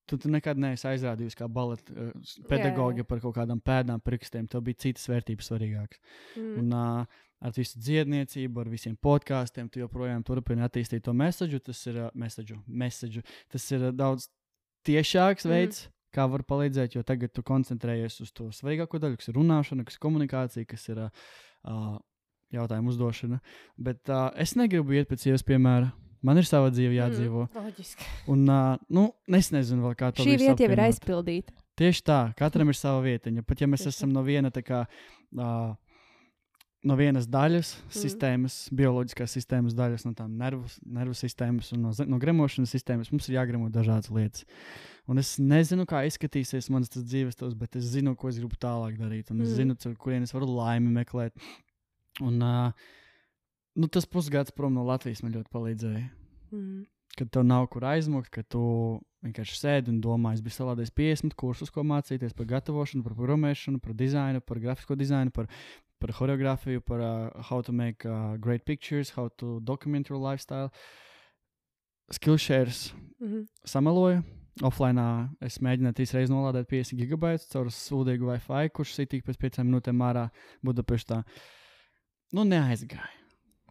Tu, tu nekad neesi aizrādījusi kā baleta uh, pedagoģa par kaut kādām pēdām, pirkstiem. Tev bija citas vērtības svarīgākas. Mhm. Un, uh, ar visu dziedniecību, ar visiem podkāstiem, tu joprojām turpini attīstīt to mēsāģu. Tas ir uh, mēsāģu. Tas ir uh, daudz tiešāks Mhm. veids, kā var palīdzēt, jo tagad tu koncentrējies uz to svarīgāko daļu, kas ir runāšana, kas ir komunikācija, kas ir uh, uh, jautājumu uzdošana. Bet uh, es negribu iet pēc sievas piemēra. Man ir sava dzīve jādzīvo. Mm, loģiski. Un, uh, nu, es nezinu, vēl kā to Šī visu vieta jau ir aizpildīta. Tieši tā, katram ir sava vietiņa. Pat ja mēs Tieši esam no viena tā kā. Uh, No vienas daļas, mm. sistēmas, bioloģiskās sistēmas daļas, no tām nervu, nervu sistēmas un no, no gremošanas sistēmas, mums ir jāgremo dažādas lietas. Un es nezinu, kā izskatīsies mans tas dzīves stāsts, bet es zinu, ko es gribu tālāk darīt. Un es Mm. zinu, caur kurien es varu laimi meklēt. Un, uh, nu, tas pusgads prom no Latvijas man ļoti palīdzēja Mm. kad tev nav kur aizmukt, ka tu vienkārši sēdi un domā, es biju salādējis 50 kursus, ko mācīties par gatavošanu, par programmēšanu, par dizainu, par grafisko dizainu, par, par choreogrāfiju, par uh, how to make uh, great pictures, how to document your lifestyle. Skillshares Mm. sameloju. Offline es mēģināju trīs reizes nolādēt 50 gigabaitus caur sūdīgu Wi-Fi, kurš sitīgi pēc piecām minūtēm ārā Budapeštā. Nu, neaizgāja.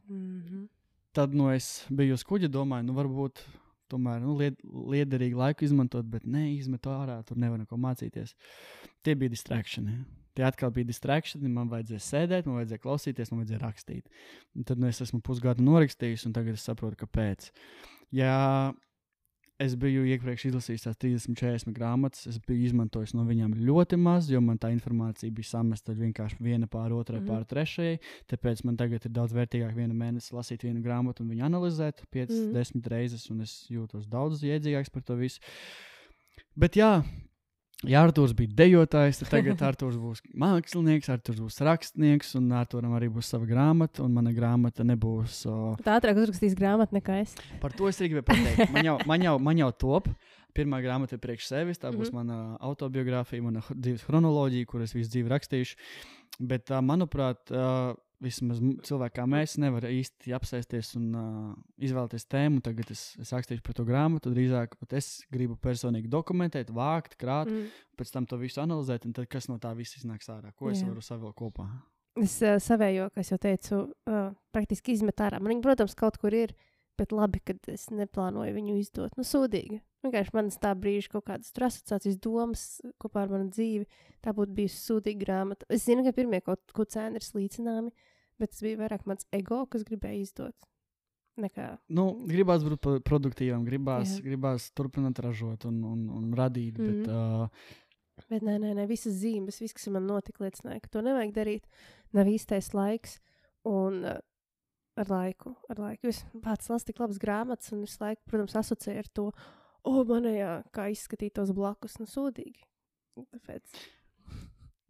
Mm -hmm. tad nu, es biju uz kuģa, domāju, nu, varbūt tomēr nu, lied, liederīgi laiku izmantot, bet ne izmetu ārā, tur nevar neko mācīties. Tie bija distrakšani. Tie atkal bija distrakšani. Man vajadzēja sēdēt, man vajadzēja klausīties, man vajadzēja rakstīt. Un tad nu, es esmu pusgadu norakstījis, un tagad es saprotu, kāpēc. Ja es biju iepriekš izlasījis tās 30, 40 grāmatas, es biju izmantojis no viņām ļoti maz, jo man tā informācija bija samesta vienkārši viena pār otrai, mm -hmm. pār trešajai. Tāpēc man tagad ir daudz vērtīgāk vienu mēnesi lasīt vienu grāmatu un viņu analizēt 5, mm. -hmm. 10 reizes, un es jūtos daudz iedzīgāks par to visu. Bet jā. Ja Arthurs bija dejotājs, tad tagad [laughs] Arthurs būs mākslinieks, Arthurs būs rakstnieks, un Arthuram arī būs sava grāmata, un mana grāmata nebūs uh, Tā ātrāk uzrakstīs grāmatu nekā es. Par to es arī gribēju pateikt. Man jau, man jau, man jau top. Pirmā grāmata ir priekš sevis. Tā būs Mhm. mana autobiogrāfija, mana dzīves chronoloģija, kuras visu dzīvi rakstīšu. Bet, uh, manuprāt, uh, vismaz cilvēki kā mēs nevaram īsti apsēsties un uh, izvēlēties tēmu. Tagad es, es rakstīšu par to grāmatu. Drīzāk pat es gribu personīgi dokumentēt, vākt, krāt, mm. Pēc tam to visu analizēt, un tad kas no tā viss iznāks ārā. Ko es Jā. varu savilkt kopā? Es uh, savējo, kā jau teicu, uh, praktiski izmet ārā. Man viņa, protams, kaut kur ir, bet labi, ka es neplānoju viņu izdot. Nu, sūdīgi. Vienkārši manas tā brīža kaut kādas tur asociācijas domas kopā ar manu dzīvi. Tā būtu bijusi sūdīga grāmata. Es zinu, ka pirmie kaut ko cēni ir slīcināmi, bet tas bija vairāk mans ego, kas gribēja izdot. Nekā. Nu, gribās būt pro- produktīvam, gribās, Jā. gribās turpināt ražot un, un, un radīt. Mm -hmm. bet, uh, Bet nē, nē, nē, visas zīmes, viss, kas man notika, liecināja, ka to nevajag darīt. Nav īstais laiks. Un uh, ar laiku, ar laiku. Es pats lasu tik labas grāmatas, un visu laiku, protams, asociēju ar to, o, manējā, kā izskatītos blakus, nu, sūdīgi. Tāpēc,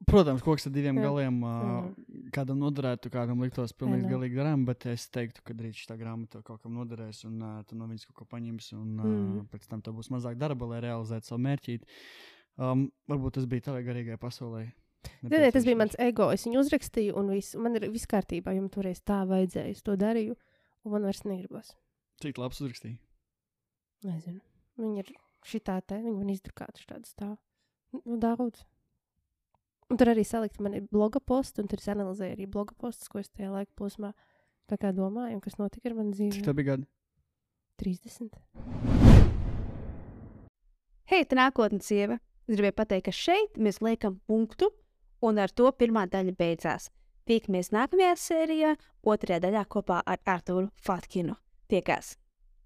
Protams, koks ar diviem Jā. Galiem. Uh, kādam noderētu, kādam liktos pilnīgi galīgi garām, bet es teiktu, ka drīz šī grāmata kaut kam noderēs, un uh, tu no viņas kaut ko paņemsi, un uh, Mm. pēc tam tev būs mazāk darba, lai realizētu savu mērķi. Um, varbūt tas bija tavai garīgajai pasaulē. nē, nē, tas bija mans ego. Es viņu uzrakstīju, un viss, man ir viss kārtībā, man toreiz tā vajadzēja. Es to darīju, un man vairs negribas. Cik labs uzrakstīja? Nezinu. Viņa ir šitā te, viņa man izdrukāta šāda stāv. Nu, daudz. Un tur arī salikt man ir bloga posts, un tur es analizēju arī bloga postus, ko es tajā laika posmā tā kā domāju, un kas notika ar mani Cik dzīvē. tev bija gadi? 30. Hei, tā nākotnes sieva! Es gribēju pateikt, ka šeit mēs liekam punktu, un ar to pirmā daļa beidzās. Tiekamies nākamajā sērijā, otrajā daļā kopā ar Arturu Fatkinu. Tiekās!